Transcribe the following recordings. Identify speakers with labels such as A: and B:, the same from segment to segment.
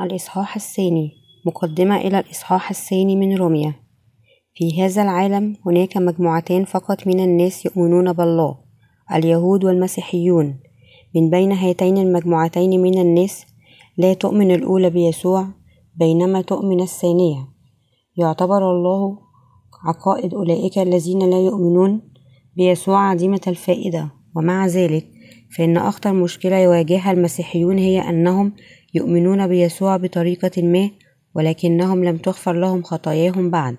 A: الإصحاح الثاني مقدمة إلى الإصحاح الثاني من روميا في هذا العالم هناك مجموعتان فقط من الناس يؤمنون بالله اليهود والمسيحيون. من بين هاتين المجموعتين من الناس لا تؤمن الأولى بيسوع بينما تؤمن الثانية. يعتبر الله عقائد أولئك الذين لا يؤمنون بيسوع عديمة الفائدة. ومع ذلك فإن أخطر مشكلة يواجهها المسيحيون هي أنهم يؤمنون بيسوع بطريقة ما ولكنهم لم تغفر لهم خطاياهم بعد.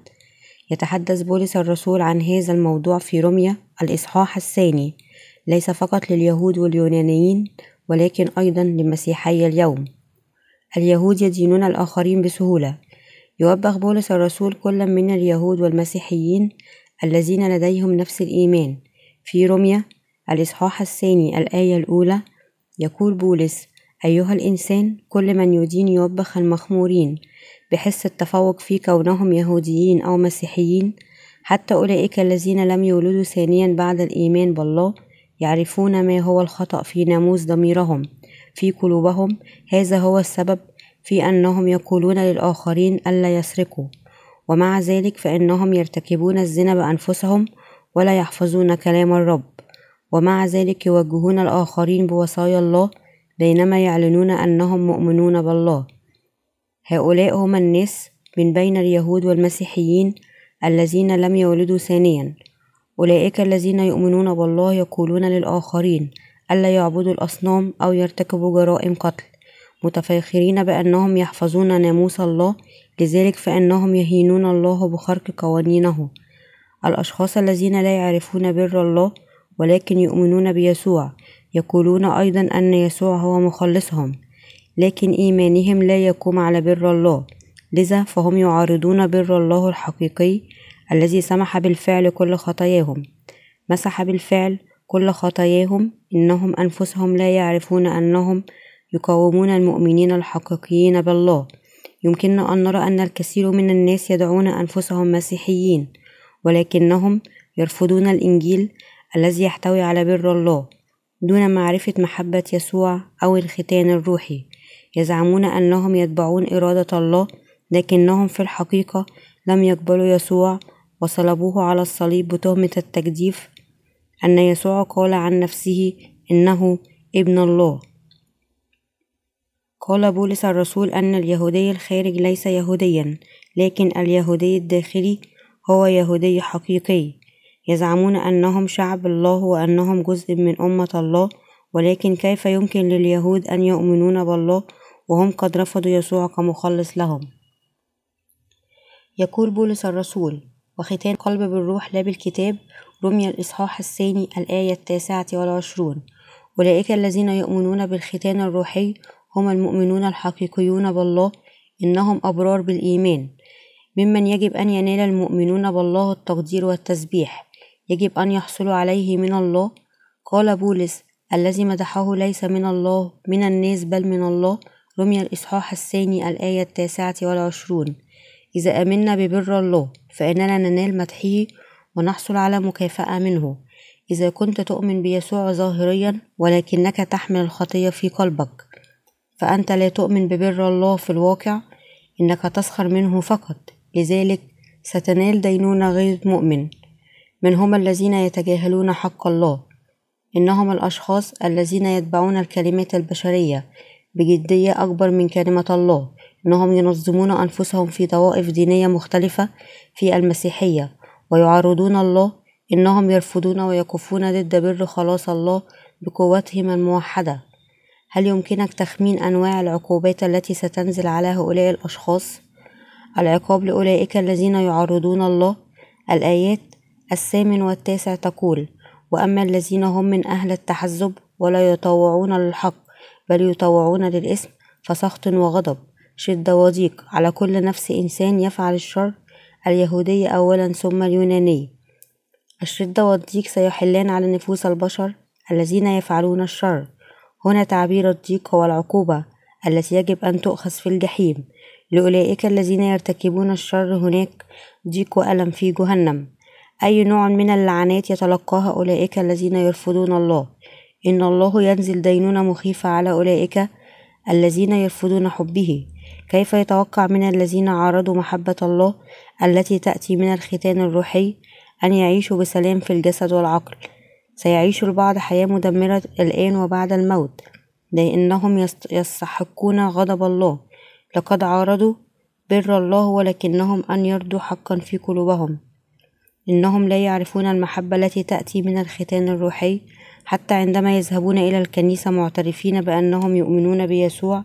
A: يتحدث بولس الرسول عن هذا الموضوع في روميا الإصحاح الثاني ليس فقط لليهود واليونانيين ولكن أيضا لمسيحي اليوم. اليهود يدينون الآخرين بسهولة. يوبخ بولس الرسول كل من اليهود والمسيحيين الذين لديهم نفس الإيمان. في روميا الإصحاح الثاني الآية الأولى يقول بولس أيها الإنسان كل من يدين يوبخ المخمورين بحس التفوق في كونهم يهوديين أو مسيحيين حتى أولئك الذين لم يولدوا ثانيا بعد الإيمان بالله يعرفون ما هو الخطأ في ناموس ضميرهم في قلوبهم هذا هو السبب في أنهم يقولون للآخرين ألا يسرقوا ومع ذلك فإنهم يرتكبون الزنا بأنفسهم ولا يحفظون كلام الرب ومع ذلك يوجهون الآخرين بوصايا الله بينما يعلنون أنهم مؤمنون بالله. هؤلاء هم الناس من بين اليهود والمسيحيين الذين لم يولدوا ثانيا. أولئك الذين يؤمنون بالله يقولون للآخرين ألا يعبدوا الأصنام أو يرتكبوا جرائم قتل متفاخرين بأنهم يحفظون ناموس الله لذلك فإنهم يهينون الله بخرق قوانينه. الأشخاص الذين لا يعرفون بر الله ولكن يؤمنون بيسوع يقولون أيضا أن يسوع هو مخلصهم لكن إيمانهم لا يقوم على بر الله. لذا فهم يعارضون بر الله الحقيقي الذي سمح بالفعل كل خطاياهم. مسح بالفعل كل خطاياهم إنهم أنفسهم لا يعرفون أنهم يقاومون المؤمنين الحقيقيين بالله. يمكننا أن نرى أن الكثير من الناس يدعون أنفسهم مسيحيين ولكنهم يرفضون الإنجيل الذي يحتوي على بر الله. دون معرفة محبة يسوع أو الختان الروحي. يزعمون أنهم يتبعون إرادة الله لكنهم في الحقيقة لم يقبلوا يسوع وصلبوه على الصليب بتهمة التجديف. أن يسوع قال عن نفسه إنه ابن الله. قال بولس الرسول أن اليهودي الخارج ليس يهوديا لكن اليهودي الداخلي هو يهودي حقيقي. يزعمون أنهم شعب الله وأنهم جزء من أمة الله ولكن كيف يمكن لليهود أن يؤمنون بالله وهم قد رفضوا يسوع كمخلص لهم؟ يقول بولس الرسول وختان قلب بالروح لا بالكتاب رمي الإصحاح الثاني الآية التاسعة والعشرون. أولئك الذين يؤمنون بالختان الروحي هم المؤمنون الحقيقيون بالله إنهم أبرار بالإيمان. ممن يجب أن ينال المؤمنون بالله التقدير والتسبيح. يجب أن يحصلوا عليه من الله؟ قال بولس الذي مدحه ليس من الله من الناس بل من الله. رمي الإصحاح الثاني الآية التاسعة والعشرون. إذا آمنا ببر الله فإننا ننال مدحه ونحصل على مكافأة منه. إذا كنت تؤمن بيسوع ظاهريا ولكنك تحمل الخطية في قلبك فأنت لا تؤمن ببر الله في الواقع. إنك تسخر منه فقط. لذلك ستنال دينونة غير مؤمن. من هم الذين يتجاهلون حق الله. إنهم الأشخاص الذين يتبعون الكلمات البشرية بجدية أكبر من كلمة الله. إنهم ينظمون أنفسهم في طوائف دينية مختلفة في المسيحية ويعارضون الله. إنهم يرفضون ويقفون ضد بر خلاص الله بقوتهم الموحدة. هل يمكنك تخمين أنواع العقوبات التي ستنزل على هؤلاء الأشخاص؟ العقاب لأولئك الذين يعارضون الله. الآيات الثامن والتاسع تقول وأما الذين هم من أهل التحزب ولا يطوعون للحق بل يطوعون للإثم فسخط وغضب. شدة وضيق. على كل نفس إنسان يفعل الشر. اليهودي أولا ثم اليوناني الشدة والضيق سيحلان على نفوس البشر الذين يفعلون الشر. هنا تعبير الضيق هو العقوبة التي يجب أن تؤخذ في الجحيم. لأولئك الذين يرتكبون الشر هناك ضيق وألم في جهنم. أي نوع من اللعنات يتلقاها أولئك الذين يرفضون الله. إن الله ينزل دينونة مخيفة على أولئك الذين يرفضون حبه. كيف يتوقع من الذين عارضوا محبة الله التي تأتي من الختان الروحي أن يعيشوا بسلام في الجسد والعقل؟ سيعيش البعض حياة مدمرة الآن وبعد الموت. لأنهم يستحقون غضب الله. لقد عارضوا بر الله ولكنهم أن يرضوا حقا في قلوبهم. إنهم لا يعرفون المحبة التي تأتي من الختان الروحي حتى عندما يذهبون إلى الكنيسة معترفين بأنهم يؤمنون بيسوع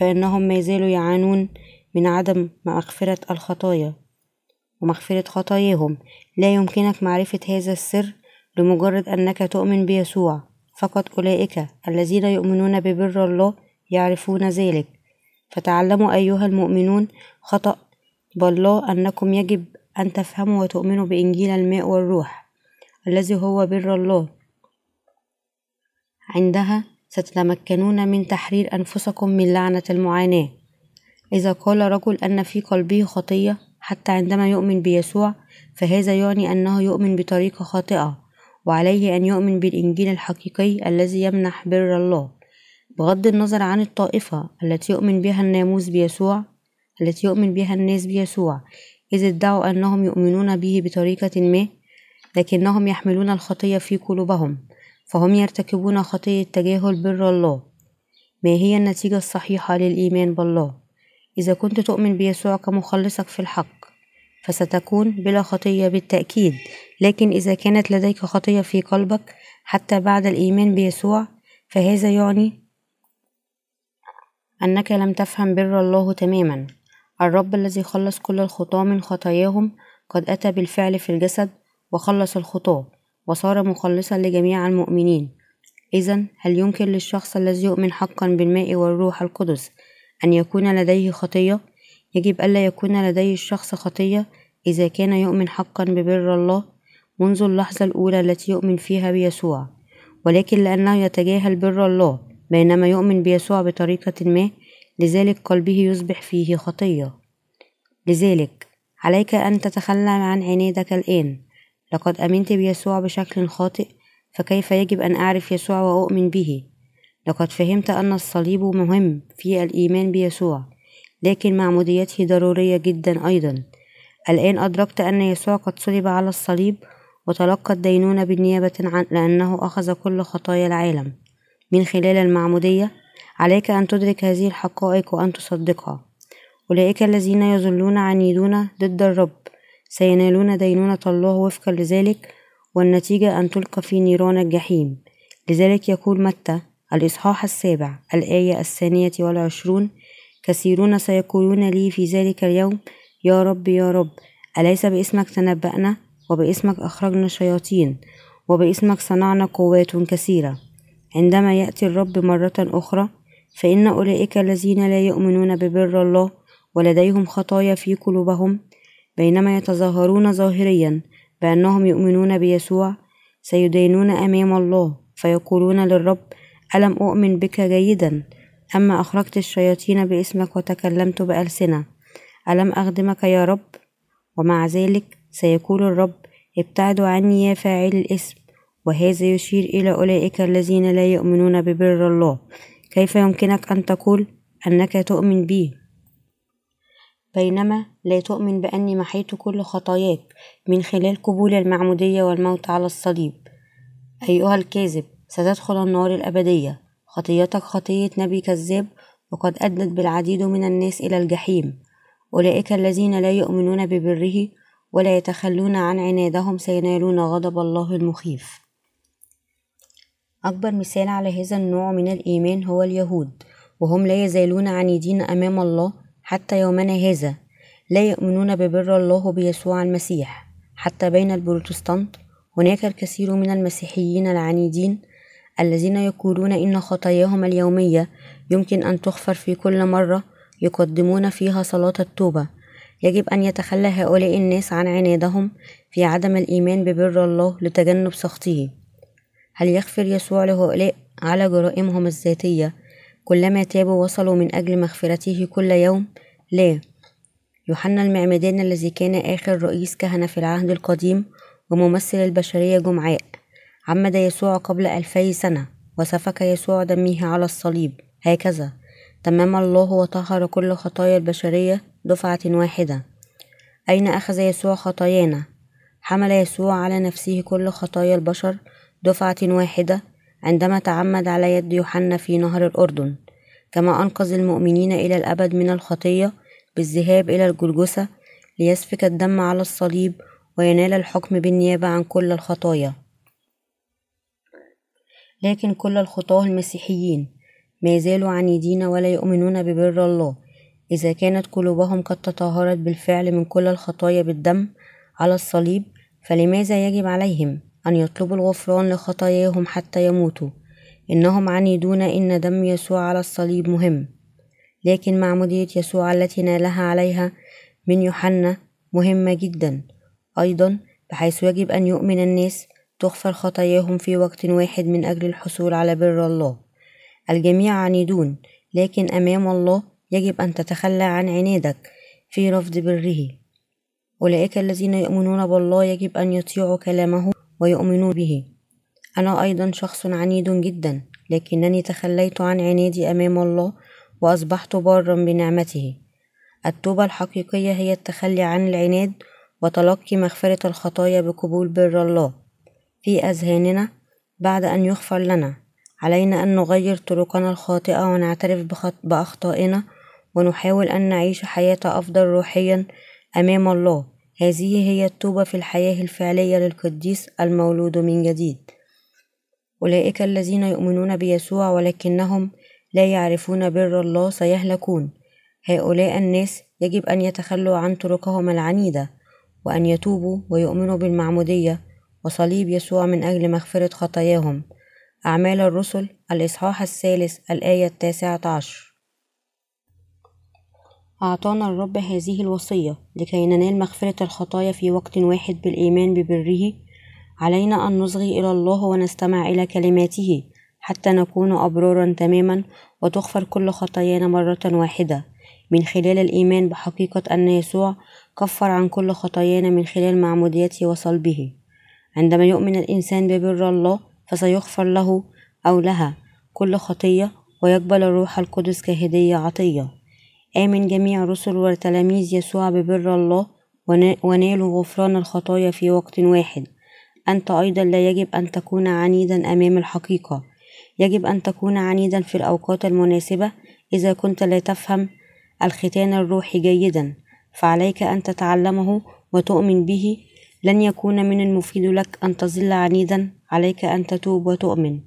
A: فإنهم ما زالوا يعانون من عدم مغفرة الخطايا. ومغفرة خطاياهم. لا يمكنك معرفة هذا السر لمجرد أنك تؤمن بيسوع. فقط أولئك الذين يؤمنون ببر الله يعرفون ذلك. فتعلموا أيها المؤمنون خطأ. بالله أنكم يجب أن تفهموا وتؤمنوا بإنجيل الماء والروح الذي هو بر الله. عندها ستتمكنون من تحرير أنفسكم من لعنة المعاناة. إذا قال رجل أن في قلبه خطية حتى عندما يؤمن بيسوع فهذا يعني أنه يؤمن بطريقة خاطئة وعليه أن يؤمن بالإنجيل الحقيقي الذي يمنح بر الله. بغض النظر عن الطائفة التي يؤمن بها الناموس بيسوع التي يؤمن بها الناس بيسوع إذ ادعوا أنهم يؤمنون به بطريقة ما لكنهم يحملون الخطية في قلوبهم فهم يرتكبون خطية تجاهل بر الله. ما هي النتيجة الصحيحة للإيمان بالله؟ إذا كنت تؤمن بيسوع كمخلصك في الحق فستكون بلا خطية بالتأكيد. لكن إذا كانت لديك خطية في قلبك حتى بعد الإيمان بيسوع فهذا يعني أنك لم تفهم بر الله تماما. الرب الذي خلص كل الخطاة من خطاياهم قد أتى بالفعل في الجسد وخلص الخطاة وصار مخلصا لجميع المؤمنين إذا هل يمكن للشخص الذي يؤمن حقا بالماء والروح القدس أن يكون لديه خطية؟ يجب ألا يكون لديه الشخص خطية إذا كان يؤمن حقا ببر الله منذ اللحظة الأولى التي يؤمن فيها بيسوع ولكن لأنه يتجاهل بر الله بينما يؤمن بيسوع بطريقة ما لذلك قلبه يصبح فيه خطية. لذلك عليك أن تتخلى عن عنادك الآن. لقد أمنت بيسوع بشكل خاطئ فكيف يجب أن أعرف يسوع وأؤمن به؟ لقد فهمت أن الصليب مهم في الإيمان بيسوع لكن معموديته ضرورية جدا أيضا. الآن أدركت أن يسوع قد صلب على الصليب وتلقى الدينونة بالنيابة عن لأنه أخذ كل خطايا العالم. من خلال المعمودية عليك أن تدرك هذه الحقائق وأن تصدقها. أولئك الذين يظلون عنيدون ضد الرب سينالون دينونة الله وفقا لذلك والنتيجة أن تلقى في نيران الجحيم. لذلك يقول متى الإصحاح السابع الآية الثانية والعشرون كثيرون سيقولون لي في ذلك اليوم يا رب يا رب أليس باسمك تنبأنا؟ وباسمك أخرجنا شياطين وباسمك صنعنا قوات كثيرة. عندما يأتي الرب مرة أخرى فإن أولئك الذين لا يؤمنون ببر الله ولديهم خطايا في قلوبهم بينما يتظاهرون ظاهريا بأنهم يؤمنون بيسوع سيدينون أمام الله فيقولون للرب ألم أؤمن بك جيدا؟ أما أخرجت الشياطين باسمك وتكلمت بألسنة؟ ألم أخدمك يا رب؟ ومع ذلك سيقول الرب ابتعدوا عني يا فاعل الاسم وهذا يشير إلى أولئك الذين لا يؤمنون ببر الله. كيف يمكنك أن تقول أنك تؤمن بي؟ بينما لا تؤمن بأني محيت كل خطاياك من خلال قبول المعمودية والموت على الصليب. أيها الكاذب ستدخل النار الأبدية. خطيتك خطية نبي كذاب وقد أدت بالعديد من الناس إلى الجحيم. أولئك الذين لا يؤمنون ببره ولا يتخلون عن عنادهم سينالون غضب الله المخيف. أكبر مثال على هذا النوع من الإيمان هو اليهود وهم لا يزالون عنيدين أمام الله حتى يومنا هذا. لا يؤمنون ببر الله بيسوع المسيح. حتى بين البروتستانت هناك الكثير من المسيحيين العنيدين الذين يقولون إن خطاياهم اليومية يمكن أن تغفر في كل مرة يقدمون فيها صلاة التوبة. يجب أن يتخلى هؤلاء الناس عن عنادهم في عدم الإيمان ببر الله لتجنب سخطه. هل يغفر يسوع لهؤلاء على جرائمهم الذاتية. كلما تابوا وصلوا من أجل مغفرته كل يوم؟ لا. يوحنا المعمدان الذي كان آخر رئيس كهنة في العهد القديم وممثل البشرية جمعاء. عمد يسوع قبل ألفي سنة. وسفك يسوع دمه على الصليب. هكذا. تمم الله وطهر كل خطايا البشرية دفعة واحدة. أين أخذ يسوع خطايانا؟ حمل يسوع على نفسه كل خطايا البشر دفعة واحدة عندما تعمد على يد يوحنا في نهر الأردن كما أنقذ المؤمنين إلى الأبد من الخطية بالذهاب إلى الجلجثة ليسفك الدم على الصليب وينال الحكم بالنيابة عن كل الخطايا. لكن كل الخطاة المسيحيين ما زالوا عنيدين ولا يؤمنون ببر الله إذا كانت قلوبهم قد تطهرت بالفعل من كل الخطايا بالدم على الصليب فلماذا يجب عليهم؟ أن يطلبوا الغفران لخطاياهم حتى يموتوا. إنهم عنيدون إن دم يسوع على الصليب مهم. لكن معمودية يسوع التي نالها عليها من يوحنا مهمة جدا. أيضا بحيث يجب أن يؤمن الناس تغفر خطاياهم في وقت واحد من أجل الحصول على بر الله. الجميع عنيدون لكن أمام الله يجب أن تتخلى عن عنادك في رفض بره. أولئك الذين يؤمنون بالله يجب أن يطيعوا كلامه ويؤمنوا به. أنا أيضا شخص عنيد جدا لكنني تخليت عن عنادي أمام الله وأصبحت بارا بنعمته. التوبة الحقيقية هي التخلي عن العناد وتلقي مغفرة الخطايا بقبول بر الله. في أذهاننا بعد أن يغفر لنا علينا أن نغير طرقنا الخاطئة ونعترف بأخطائنا ونحاول أن نعيش حياة أفضل روحيا أمام الله. هذه هي التوبة في الحياة الفعلية للقديس المولود من جديد. أولئك الذين يؤمنون بيسوع ولكنهم لا يعرفون بر الله سيهلكون. هؤلاء الناس يجب أن يتخلوا عن طرقهم العنيدة وأن يتوبوا ويؤمنوا بالمعمودية وصليب يسوع من أجل مغفرة خطاياهم. أعمال الرسل الإصحاح الثالث الآية التاسعة عشر. أعطانا الرب هذه الوصية لكي ننال مغفرة الخطايا في وقت واحد بالإيمان ببره. علينا أن نصغي إلى الله ونستمع إلى كلماته حتى نكون أبرارا تماما وتغفر كل خطايانا مرة واحدة. من خلال الإيمان بحقيقة أن يسوع كفر عن كل خطايانا من خلال معموديته وصلبه. عندما يؤمن الإنسان ببر الله فسيغفر له أو لها كل خطية ويقبل الروح القدس كهدية عطية. آمن جميع رسل وتلاميذ يسوع ببر الله ونالوا غفران الخطايا في وقت واحد. أنت أيضا لا يجب أن تكون عنيدا أمام الحقيقة. يجب أن تكون عنيدا في الأوقات المناسبة إذا كنت لا تفهم الختان الروحي جيدا. فعليك أن تتعلمه وتؤمن به. لن يكون من المفيد لك أن تظل عنيدا. عليك أن تتوب وتؤمن.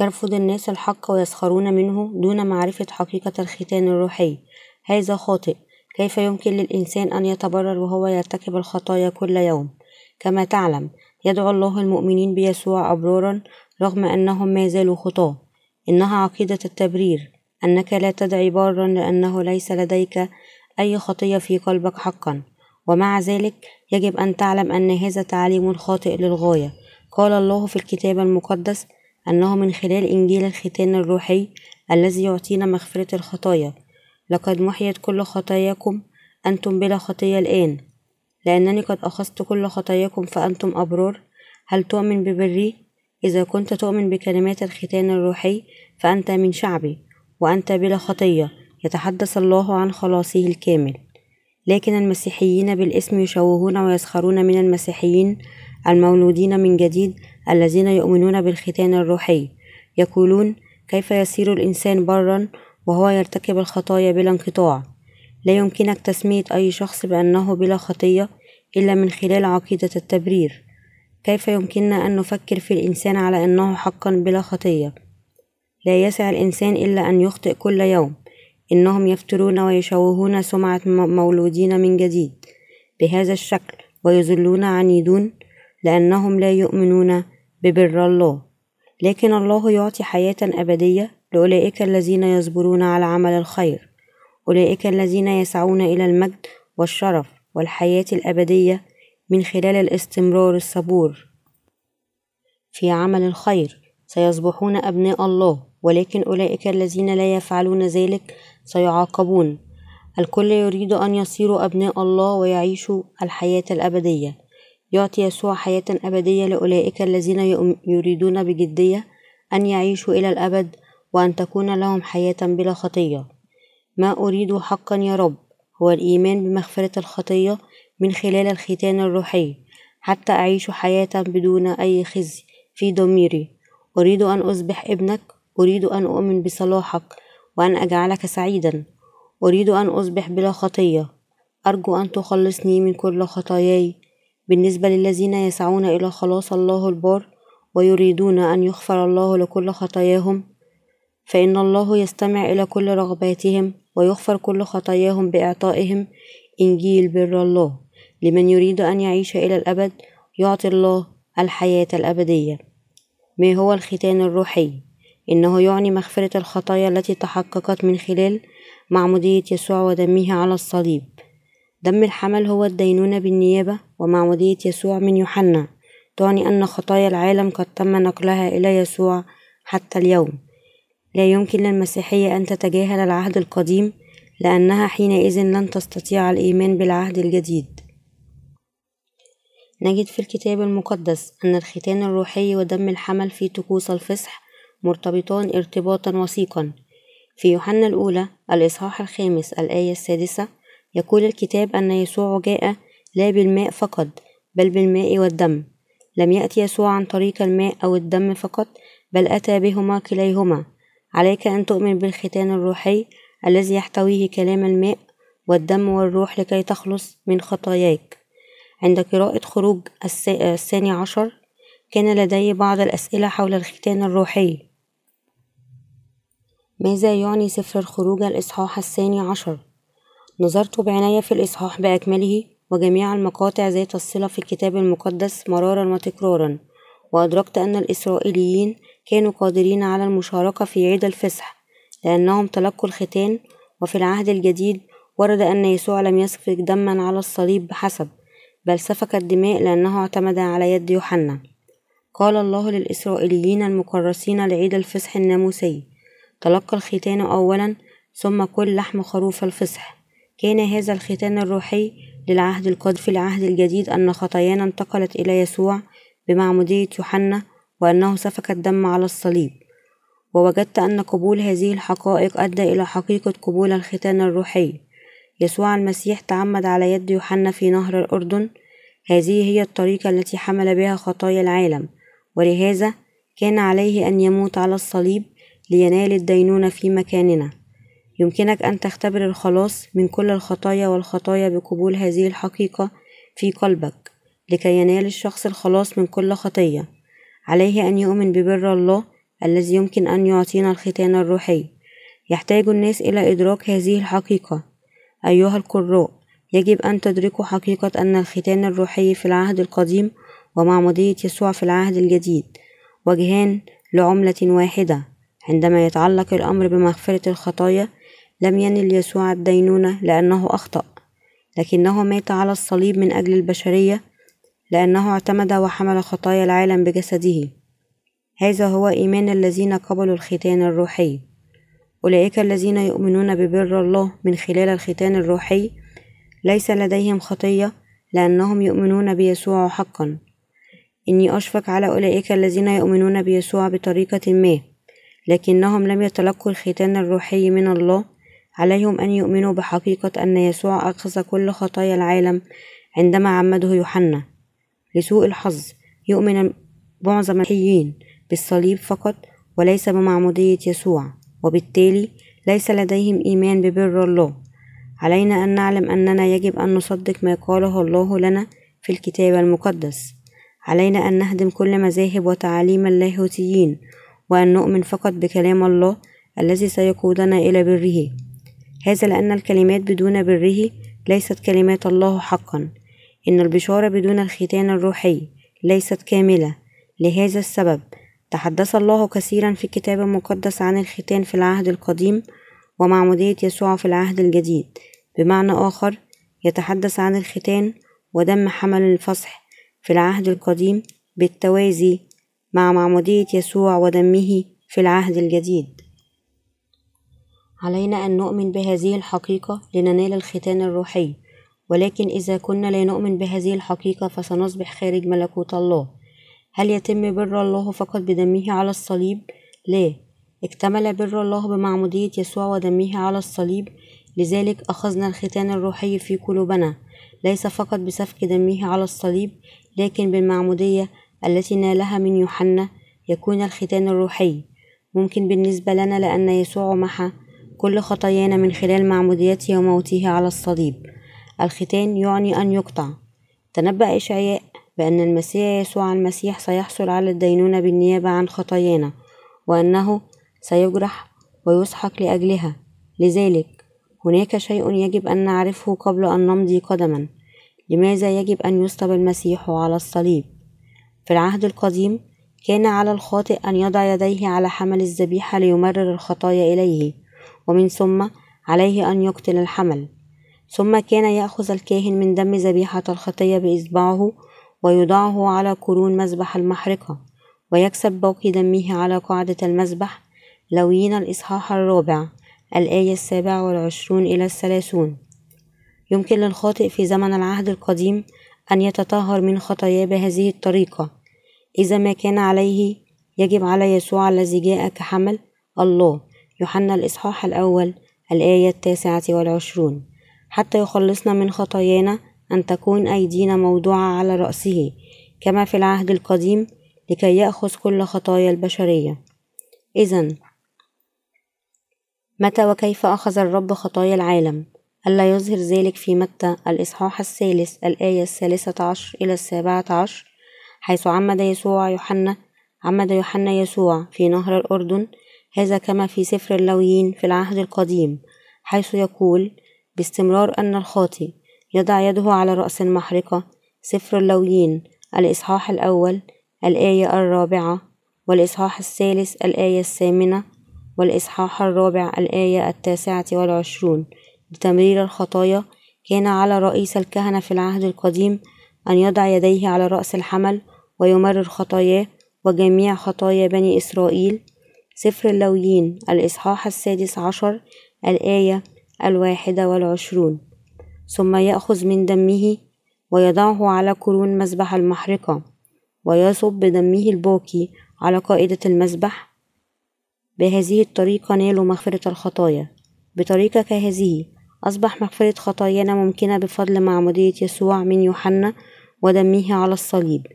A: يرفض الناس الحق ويسخرون منه دون معرفة حقيقة الختان الروحي. هذا خاطئ. كيف يمكن للإنسان أن يتبرر وهو يرتكب الخطايا كل يوم؟ كما تعلم يدعو الله المؤمنين بيسوع أبرارا رغم أنهم ما زالوا خطاة. إنها عقيدة التبرير. أنك لا تدعي بارا لأنه ليس لديك أي خطية في قلبك حقا. ومع ذلك يجب أن تعلم أن هذا تعليم خاطئ للغاية. قال الله في الكتاب المقدس أنه من خلال إنجيل الختان الروحي الذي يعطينا مغفرة الخطايا. لقد محيت كل خطاياكم أنتم بلا خطية الآن. لأنني قد أخذت كل خطاياكم فأنتم أبرار. هل تؤمن ببري؟ إذا كنت تؤمن بكلمات الختان الروحي فأنت من شعبي وأنت بلا خطية يتحدث الله عن خلاصه الكامل. لكن المسيحيين بالاسم يشوهون ويسخرون من المسيحيين المولودين من جديد الذين يؤمنون بالختان الروحي. يقولون كيف يصير الإنسان برا وهو يرتكب الخطايا بلا انقطاع؟ لا يمكنك تسمية أي شخص بأنه بلا خطية إلا من خلال عقيدة التبرير. كيف يمكننا أن نفكر في الإنسان على أنه حقا بلا خطية؟ لا يسع الإنسان إلا أن يخطئ كل يوم. إنهم يفترون ويشوهون سمعة مولودين من جديد. بهذا الشكل ويذلون عنيدون لأنهم لا يؤمنون ببر الله. لكن الله يعطي حياة أبدية لأولئك الذين يصبرون على عمل الخير. أولئك الذين يسعون إلى المجد والشرف والحياة الأبدية من خلال الاستمرار الصبور. في عمل الخير سيصبحون أبناء الله ولكن أولئك الذين لا يفعلون ذلك سيعاقبون. الكل يريد أن يصيروا أبناء الله ويعيشوا الحياة الأبدية. يعطي يسوع حياة أبدية لأولئك الذين يريدون بجدية أن يعيشوا إلى الأبد وأن تكون لهم حياة بلا خطية. ما أريد حقا يا رب هو الإيمان بمغفرة الخطية من خلال الختان الروحي. حتى أعيش حياة بدون أي خزي في ضميري. أريد أن أصبح ابنك. أريد أن أؤمن بصلاحك وأن أجعلك سعيدا. أريد أن أصبح بلا خطية. أرجو أن تخلصني من كل خطاياي. بالنسبة للذين يسعون إلى خلاص الله البار ويريدون أن يغفر الله لكل خطاياهم فإن الله يستمع إلى كل رغباتهم ويغفر كل خطاياهم بإعطائهم. إنجيل بر الله. لمن يريد أن يعيش إلى الأبد يعطي الله الحياة الأبدية. ما هو الختان الروحي؟ إنه يعني مغفرة الخطايا التي تحققت من خلال معمودية يسوع ودمه على الصليب. دم الحمل هو الدينونة بالنيابة ومعمودية يسوع من يوحنا. تعني أن خطايا العالم قد تم نقلها إلى يسوع حتى اليوم. لا يمكن للمسيحية أن تتجاهل العهد القديم لأنها حينئذ لن تستطيع الإيمان بالعهد الجديد. نجد في الكتاب المقدس أن الختان الروحي ودم الحمل في طقوس الفصح مرتبطان ارتباطا وثيقا. في يوحنا الأولى الإصحاح الخامس الآية السادسة يقول الكتاب أن يسوع جاء لا بالماء فقط بل بالماء والدم. لم يأتي يسوع عن طريق الماء أو الدم فقط بل أتى بهما كليهما. عليك أن تؤمن بالختان الروحي الذي يحتويه كلام الماء والدم والروح لكي تخلص من خطاياك. عند قراءة خروج الثاني عشر كان لدي بعض الأسئلة حول الختان الروحي. ماذا يعني سفر الخروج الإصحاح الثاني عشر؟ نظرت بعناية في الإصحاح بأكمله وجميع المقاطع ذات الصلة في الكتاب المقدس مرارا وتكرارا وأدركت أن الإسرائيليين كانوا قادرين على المشاركة في عيد الفصح لأنهم تلقوا الختان وفي العهد الجديد ورد أن يسوع لم يسفك دما على الصليب بحسب بل سفك الدماء لأنه اعتمد على يد يوحنا. قال الله للإسرائيليين المكرسين لعيد الفصح الناموسي تلقى الختان أولا ثم كل لحم خروف الفصح كان هذا الختان الروحي للعهد القادم في العهد الجديد أن خطايانا انتقلت إلى يسوع بمعمودية يوحنا وأنه سفك الدم على الصليب. ووجدت أن قبول هذه الحقائق أدى إلى حقيقة قبول الختان الروحي. يسوع المسيح تعمد على يد يوحنا في نهر الأردن. هذه هي الطريقة التي حمل بها خطايا العالم. ولهذا كان عليه أن يموت على الصليب لينال الدينونة في مكاننا. يمكنك أن تختبر الخلاص من كل الخطايا والخطايا بقبول هذه الحقيقة في قلبك لكي ينال الشخص الخلاص من كل خطية. عليه أن يؤمن ببر الله الذي يمكن أن يعطينا الختان الروحي. يحتاج الناس إلى إدراك هذه الحقيقة. أيها القراء يجب أن تدركوا حقيقة أن الختان الروحي في العهد القديم ومعمودية يسوع في العهد الجديد. وجهان لعملة واحدة. عندما يتعلق الأمر بمغفرة الخطايا لم ينل يسوع الدينونة لأنه أخطأ لكنه مات على الصليب من أجل البشرية لأنه اعتمد وحمل خطايا العالم بجسده. هذا هو إيمان الذين قبلوا الختان الروحي. أولئك الذين يؤمنون ببر الله من خلال الختان الروحي ليس لديهم خطية لأنهم يؤمنون بيسوع حقا. إني أشفق على أولئك الذين يؤمنون بيسوع بطريقة ما لكنهم لم يتلقوا الختان الروحي من الله عليهم أن يؤمنوا بحقيقة أن يسوع أخذ كل خطايا العالم عندما عمده يوحنا. لسوء الحظ يؤمن معظم المسيحيين بالصليب فقط وليس بمعمودية يسوع. وبالتالي ليس لديهم إيمان ببر الله. علينا أن نعلم أننا يجب أن نصدق ما قاله الله لنا في الكتاب المقدس. علينا أن نهدم كل مذاهب وتعاليم اللاهوتيين وأن نؤمن فقط بكلام الله الذي سيقودنا إلى بره. هذا لأن الكلمات بدون بره ليست كلمات الله حقا. إن البشارة بدون الختان الروحي ليست كاملة. لهذا السبب تحدث الله كثيرا في الكتاب المقدس عن الختان في العهد القديم ومعمودية يسوع في العهد الجديد. بمعنى آخر يتحدث عن الختان ودم حمل الفصح في العهد القديم بالتوازي مع معمودية يسوع ودمه في العهد الجديد. علينا أن نؤمن بهذه الحقيقة لننال الختان الروحي. ولكن إذا كنا لا نؤمن بهذه الحقيقة فسنصبح خارج ملكوت الله. هل يتم بر الله فقط بدمه على الصليب؟ لا. اكتمل بر الله بمعمودية يسوع ودمه على الصليب. لذلك أخذنا الختان الروحي في قلوبنا. ليس فقط بسفك دمه على الصليب لكن بالمعمودية التي نالها من يوحنا يكون الختان الروحي. ممكن بالنسبة لنا لأن يسوع محى كل خطايانا من خلال معموديته وموته على الصليب. الختان يعني أن يقطع. تنبأ إشعياء بأن المسيح يسوع المسيح سيحصل على الدينونة بالنيابة عن خطايانا وأنه سيجرح ويسحق لأجلها. لذلك هناك شيء يجب أن نعرفه قبل أن نمضي قدما. لماذا يجب أن يصلب المسيح على الصليب؟ في العهد القديم كان على الخاطئ أن يضع يديه على حمل الذبيحة ليمرر الخطايا إليه. ومن ثم عليه أن يقتل الحمل. ثم كان يأخذ الكاهن من دم ذبيحة الخطية بإصبعه ويضعه على قرون مذبح المحرقة ويكسب باقي دمه على قاعدة المذبح لوين الإصحاح الرابع الآية السابعة والعشرون إلى الثلاثون. يمكن للخاطئ في زمن العهد القديم أن يتطهر من خطاياه بهذه الطريقة. إذا ما كان عليه يجب على يسوع الذي جاء كحمل الله. يوحنا الإصحاح الأول الآية التاسعة والعشرون. حتى يخلصنا من خطايانا أن تكون أيدينا موضوعة على رأسه كما في العهد القديم لكي يأخذ كل خطايا البشرية. إذا متى وكيف أخذ الرب خطايا العالم؟ ألا يظهر ذلك في متى؟ الإصحاح الثالث الآية الثالثة عشر إلى السابعة عشر حيث عمد يسوع يوحنا عمد يوحنا يسوع في نهر الأردن هذا كما في سفر اللويين في العهد القديم حيث يقول باستمرار أن الخاطئ يضع يده على رأس المحرقة سفر اللويين الإصحاح الأول الآية الرابعة والإصحاح الثالث الآية الثامنة والإصحاح الرابع الآية التاسعة والعشرون. لتمرير الخطايا كان على رئيس الكهنة في العهد القديم أن يضع يديه على رأس الحمل ويمرر خطاياه وجميع خطايا بني إسرائيل سفر اللويين الإصحاح السادس عشر الآية الواحدة والعشرون. ثم يأخذ من دمه ويضعه على قرون مذبح المحرقة ويصب بدمه الباقي على قائدة المذبح. بهذه الطريقة نالوا مغفرة الخطايا. بطريقة كهذه أصبح مغفرة خطايانا ممكنة بفضل معمودية يسوع من يوحنا ودمه على الصليب.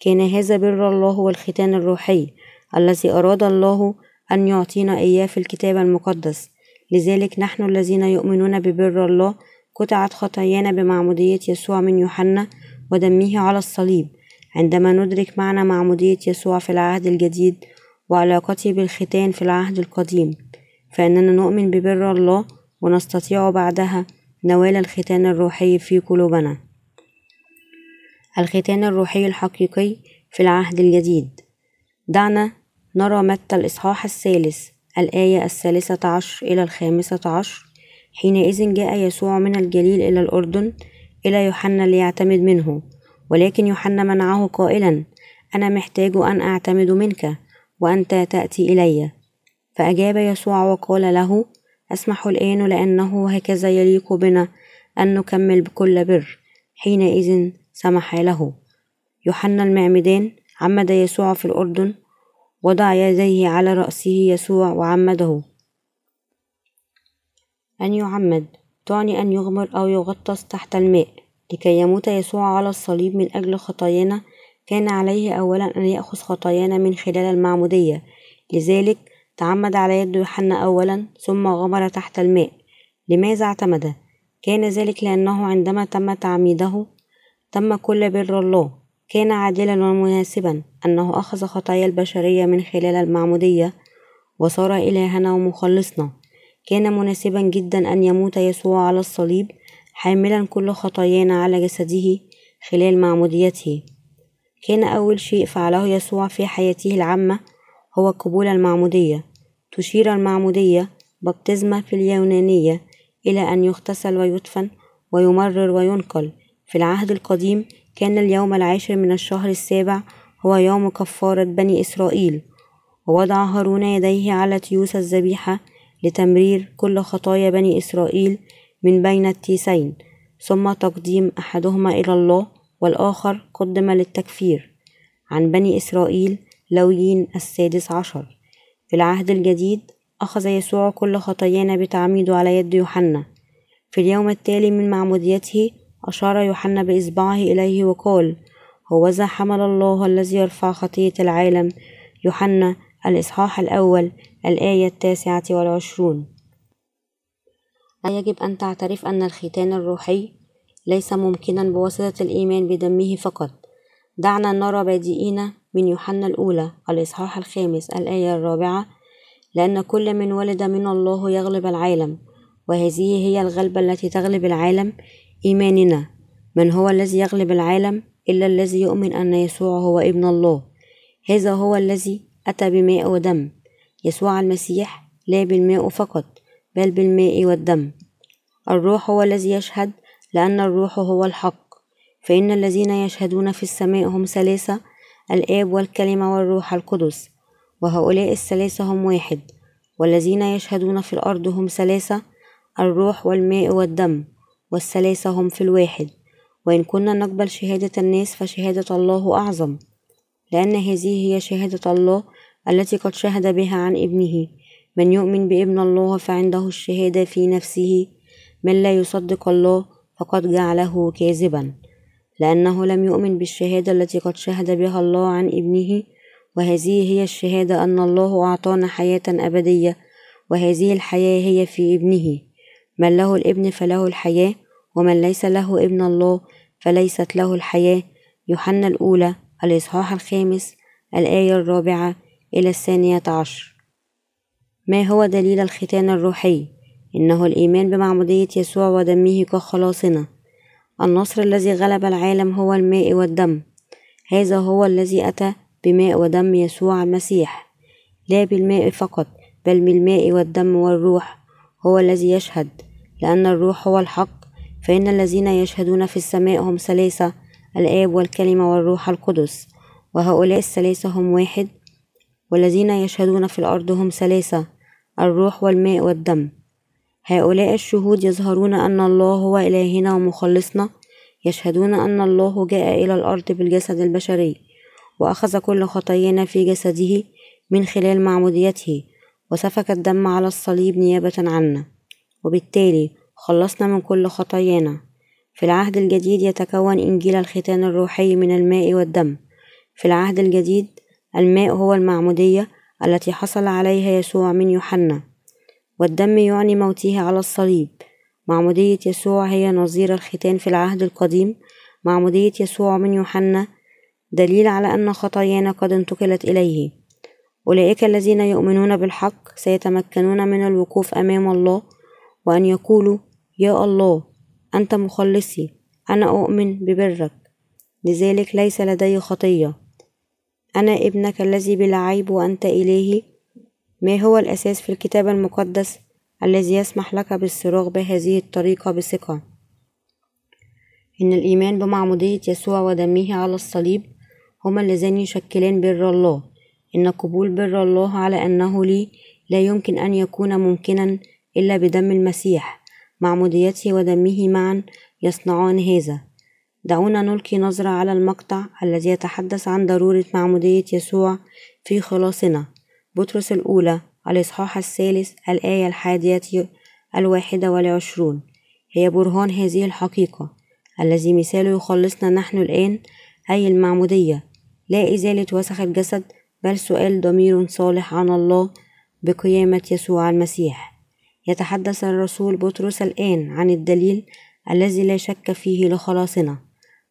A: كان هذا بر الله والختان الروحي الذي أراد الله أن يعطينا إياه في الكتاب المقدس. لذلك نحن الذين يؤمنون ببر الله قطعت خطايانا بمعمودية يسوع من يوحنا ودمه على الصليب. عندما ندرك معنى معمودية يسوع في العهد الجديد وعلاقته بالختان في العهد القديم فإننا نؤمن ببر الله ونستطيع بعدها نوال الختان الروحي في قلوبنا. الختان الروحي الحقيقي في العهد الجديد. دعنا نرى متى الإصحاح الثالث الآية الثالثة عشر إلى الخامسة عشر حينئذ جاء يسوع من الجليل إلى الأردن إلى يوحنا ليعتمد منه ولكن يوحنا منعه قائلا أنا محتاج أن أعتمد منك وأنت تأتي إلي. فأجاب يسوع وقال له أسمح الآن لأنه هكذا يليق بنا أن نكمل بكل بر. حينئذ سمح له. يوحنا المعمدان عمد يسوع في الأردن وضع يديه على رأسه يسوع وعمده. أن يعمد تعني أن يغمر أو يغطس تحت الماء لكي يموت يسوع على الصليب من أجل خطايانا. كان عليه أولا أن يأخذ خطايانا من خلال المعمودية. لذلك تعمد على يد يوحنا أولا ثم غمر تحت الماء. لماذا اعتمد؟ كان ذلك لأنه عندما تم تعميده تم كل بر الله. كان عادلا ومناسبا أنه أخذ خطايا البشرية من خلال المعمودية وصار إلهنا ومخلصنا. كان مناسبا جدا أن يموت يسوع على الصليب حاملا كل خطايانا على جسده خلال معموديته. كان أول شيء فعله يسوع في حياته العامة هو قبول المعمودية. تشير المعمودية بابتزمة في اليونانية إلى أن يغتسل ويدفن ويمرر وينقل. في العهد القديم كان اليوم العاشر من الشهر السابع هو يوم كفارة بني إسرائيل ووضع هارون يديه على تيوس الذبيحة لتمرير كل خطايا بني إسرائيل من بين التيسين ثم تقديم أحدهما إلى الله والآخر قدم للتكفير. عن بني إسرائيل لويين السادس عشر. في العهد الجديد أخذ يسوع كل خطايانا بتعميده على يد يوحنا. في اليوم التالي من معموديته أشار يوحنا بإصبعه إليه وقال هوذا حمل الله الذي يرفع خطية العالم. يوحنا الإصحاح الأول الآية التاسعة والعشرون. يجب أن تعترف أن الختان الروحي ليس ممكنا بواسطة الإيمان بدمه فقط. دعنا نرى بادئين من يوحنا الأولى الإصحاح الخامس الآية الرابعة لأن كل من ولد من الله يغلب العالم وهذه هي الغلبة التي تغلب العالم إيماننا. من هو الذي يغلب العالم إلا الذي يؤمن أن يسوع هو ابن الله؟ هذا هو الذي أتى بماء ودم. يسوع المسيح لا بالماء فقط بل بالماء والدم. الروح هو الذي يشهد لأن الروح هو الحق. فإن الذين يشهدون في السماء هم ثلاثة الآب والكلمة والروح القدس. وهؤلاء الثلاثة هم واحد. والذين يشهدون في الأرض هم ثلاثة الروح والماء والدم. والثلاثة هم في الواحد. وإن كنا نقبل شهادة الناس فشهادة الله أعظم لأن هذه هي شهادة الله التي قد شهد بها عن ابنه. من يؤمن بابن الله فعنده الشهادة في نفسه. من لا يصدق الله فقد جعله كاذبا. لأنه لم يؤمن بالشهادة التي قد شهد بها الله عن ابنه. وهذه هي الشهادة أن الله أعطانا حياة أبدية. وهذه الحياة هي في ابنه. من له الابن فله الحياة. ومن ليس له ابن الله فليست له الحياة. يوحنا الأولى الإصحاح الخامس الآية الرابعة إلى الثانية عشر. ما هو دليل الختان الروحي؟ إنه الإيمان بمعمودية يسوع ودمه كخلاصنا. النصر الذي غلب العالم هو الماء والدم. هذا هو الذي أتى بماء ودم يسوع المسيح. لا بالماء فقط بل بالماء والدم والروح. هو الذي يشهد لأن الروح هو الحق فإن الذين يشهدون في السماء هم ثلاثة الآب والكلمة والروح القدس. وهؤلاء الثلاثة هم واحد والذين يشهدون في الأرض هم ثلاثة الروح والماء والدم. هؤلاء الشهود يظهرون أن الله هو إلهنا ومخلصنا يشهدون أن الله جاء إلى الأرض بالجسد البشري وأخذ كل خطايانا في جسده من خلال معموديته وسفك الدم على الصليب نيابة عنا. وبالتالي خلصنا من كل خطايانا. في العهد الجديد يتكون إنجيل الختان الروحي من الماء والدم. في العهد الجديد الماء هو المعمودية التي حصل عليها يسوع من يوحنا. والدم يعني موته على الصليب. معمودية يسوع هي نظير الختان في العهد القديم. معمودية يسوع من يوحنا دليل على أن خطايانا قد انتقلت إليه. أولئك الذين يؤمنون بالحق سيتمكنون من الوقوف أمام الله وأن يقولوا يا الله أنت مخلصي أنا أؤمن ببرك. لذلك ليس لدي خطية. أنا ابنك الذي بلا عيب وأنت إلهي ما هو الأساس في الكتاب المقدس الذي يسمح لك بالصراخ بهذه الطريقة بثقة؟ إن الإيمان بمعمودية يسوع ودمه على الصليب هما اللذان يشكلان بر الله. إن قبول بر الله على أنه لي لا يمكن أن يكون ممكنا إلا بدم المسيح. معموديته ودمه معا يصنعان هذا. دعونا نلقي نظرة على المقطع الذي يتحدث عن ضرورة معمودية يسوع في خلاصنا. بطرس الأولى الإصحاح الثالث الآية الحادية الواحدة والعشرون. هي برهان هذه الحقيقة الذي مثاله يخلصنا نحن الآن أي المعمودية. لا إزالة وسخ الجسد بل سؤال ضمير صالح عن الله بقيامة يسوع المسيح. يتحدث الرسول بطرس الآن عن الدليل الذي لا شك فيه لخلاصنا.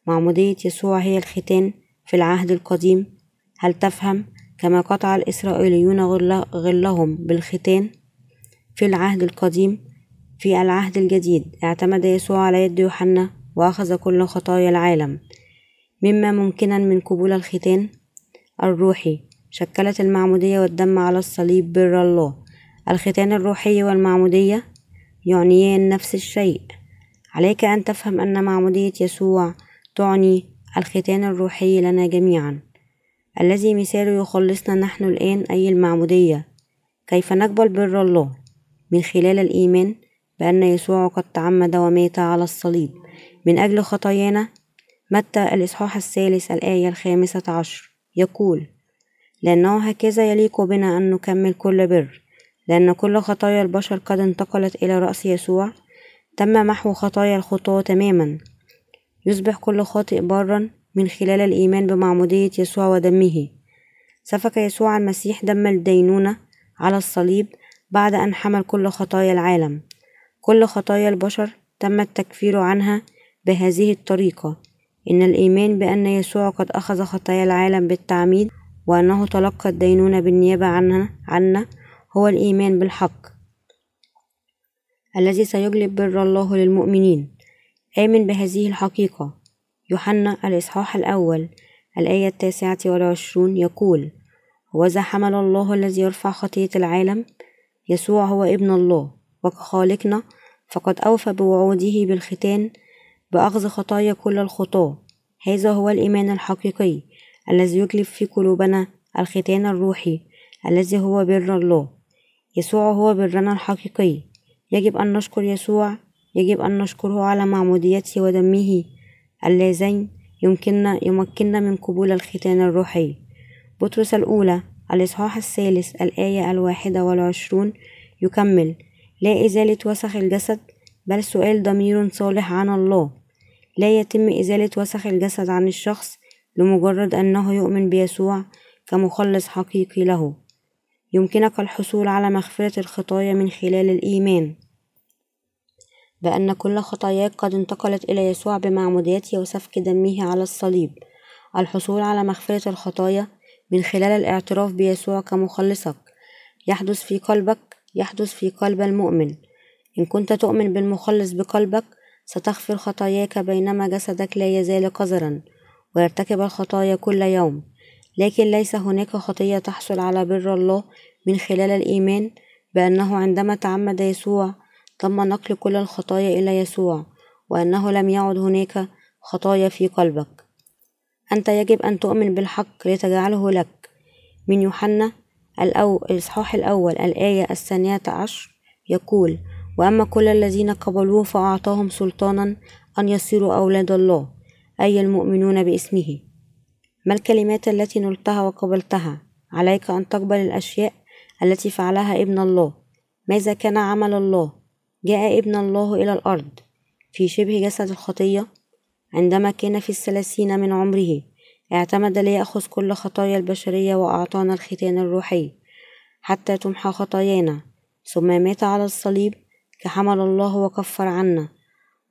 A: معمودية يسوع هي الختان في العهد القديم هل تفهم كما قطع الإسرائيليون غلهم بالختان؟ في العهد القديم في العهد الجديد اعتمد يسوع على يد يوحنا وأخذ كل خطايا العالم. مما ممكنا من قبول الختان؟ الروحي شكلت المعمودية والدم على الصليب بر الله. الختان الروحي والمعمودية يعنيان نفس الشيء. عليك أن تفهم أن معمودية يسوع تعني الختان الروحي لنا جميعا. الذي مثاله يخلصنا نحن الآن أي المعمودية. كيف نقبل بر الله؟ من خلال الإيمان بأن يسوع قد تعمد ومات على الصليب. من أجل خطايانا متى الإصحاح الثالث الآية الخامسة عشر؟ يقول لأنه هكذا يليق بنا أن نكمل كل بر. لأن كل خطايا البشر قد انتقلت إلى رأس يسوع تم محو خطايا الخطاة تماما. يصبح كل خاطئ برا من خلال الإيمان بمعمودية يسوع ودمه. سفك يسوع المسيح دم الدينونة على الصليب بعد أن حمل كل خطايا العالم. كل خطايا البشر تم التكفير عنها بهذه الطريقة. إن الإيمان بأن يسوع قد أخذ خطايا العالم بالتعميد وأنه تلقى الدينونة بالنيابة عنها عنا هو الإيمان بالحق الذي سيجلب بر الله للمؤمنين. آمن بهذه الحقيقة. يوحنا الإصحاح الأول الآية التاسعة والعشرون يقول وذا حمل الله الذي يرفع خطية العالم يسوع هو ابن الله وكخالقنا فقد أوفى بوعوده بالختان بأخذ خطايا كل الخطاة. هذا هو الإيمان الحقيقي الذي يجلب في قلوبنا الختان الروحي الذي هو بر الله. يسوع هو برنا الحقيقي. يجب أن نشكر يسوع. يجب أن نشكره على معموديته ودمه اللذين يمكننا يمكننا من قبول الختان الروحي. بطرس الأولى الإصحاح الثالث الآية الواحدة والعشرون يكمل لا إزالة وسخ الجسد بل سؤال ضمير صالح عن الله. لا يتم إزالة وسخ الجسد عن الشخص لمجرد أنه يؤمن بيسوع كمخلص حقيقي له. يمكنك الحصول على مغفرة الخطايا من خلال الإيمان. بأن كل خطاياك قد انتقلت إلى يسوع بمعموديته وسفك دمه على الصليب. الحصول على مغفرة الخطايا من خلال الاعتراف بيسوع كمخلصك. يحدث في قلبك يحدث في قلب المؤمن. إن كنت تؤمن بالمخلص بقلبك ستغفر خطاياك بينما جسدك لا يزال قذرا ويرتكب الخطايا كل يوم. لكن ليس هناك خطية تحصل على بر الله من خلال الإيمان بأنه عندما تعمد يسوع تم نقل كل الخطايا إلى يسوع وأنه لم يعد هناك خطايا في قلبك. أنت يجب أن تؤمن بالحق لتجعله لك. من يوحنا الأو... الإصحاح الأول الآية الثانية عشر يقول وأما كل الذين قبلوه فأعطاهم سلطانا أن يصيروا أولاد الله أي المؤمنون باسمه. ما الكلمات التي نلتها وقبلتها؟ عليك أن تقبل الأشياء التي فعلها ابن الله. ماذا كان عمل الله؟ جاء ابن الله إلى الأرض في شبه جسد الخطية. عندما كان في الثلاثين من عمره اعتمد ليأخذ كل خطايا البشرية وأعطانا الختان الروحي حتى تمحى خطايانا. ثم مات على الصليب كحمل الله وكفر عنا.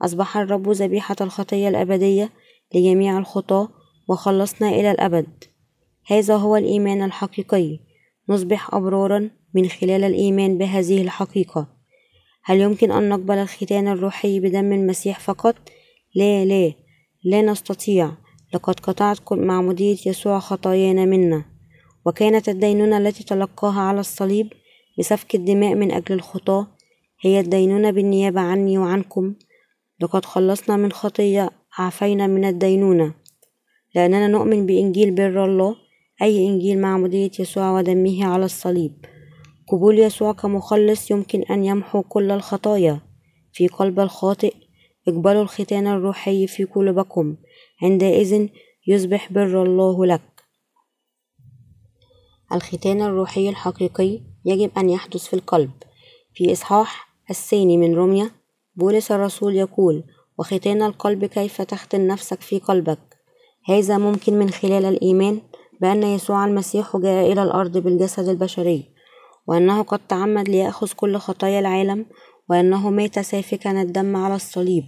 A: أصبح الرب ذبيحة الخطية الأبدية لجميع الخطاة وخلصنا إلى الأبد. هذا هو الإيمان الحقيقي. نصبح أبرارا من خلال الإيمان بهذه الحقيقة. هل يمكن أن نقبل الختان الروحي بدم المسيح فقط؟ لا لا. لا نستطيع. لقد قطعت معمودية يسوع خطايانا منا. وكانت الدينونة التي تلقاها على الصليب بسفك الدماء من أجل الخطاة هي الدينونة بالنيابة عني وعنكم. لقد خلصنا من خطية عفينا من الدينونة. لأننا نؤمن بإنجيل بر الله أي إنجيل معمودية يسوع ودمه على الصليب. قبول يسوع كمخلص يمكن أن يمحو كل الخطايا. في قلب الخاطئ اقبلوا الختان الروحي في قلوبكم. عندئذ يصبح بر الله لك. الختان الروحي الحقيقي يجب أن يحدث في القلب. في إصحاح الثاني من روميا بولس الرسول يقول وختان القلب كيف تختن نفسك في قلبك؟ هذا ممكن من خلال الإيمان بأن يسوع المسيح جاء إلى الأرض بالجسد البشري وأنه قد تعمد ليأخذ كل خطايا العالم وأنه مات سافكا الدم على الصليب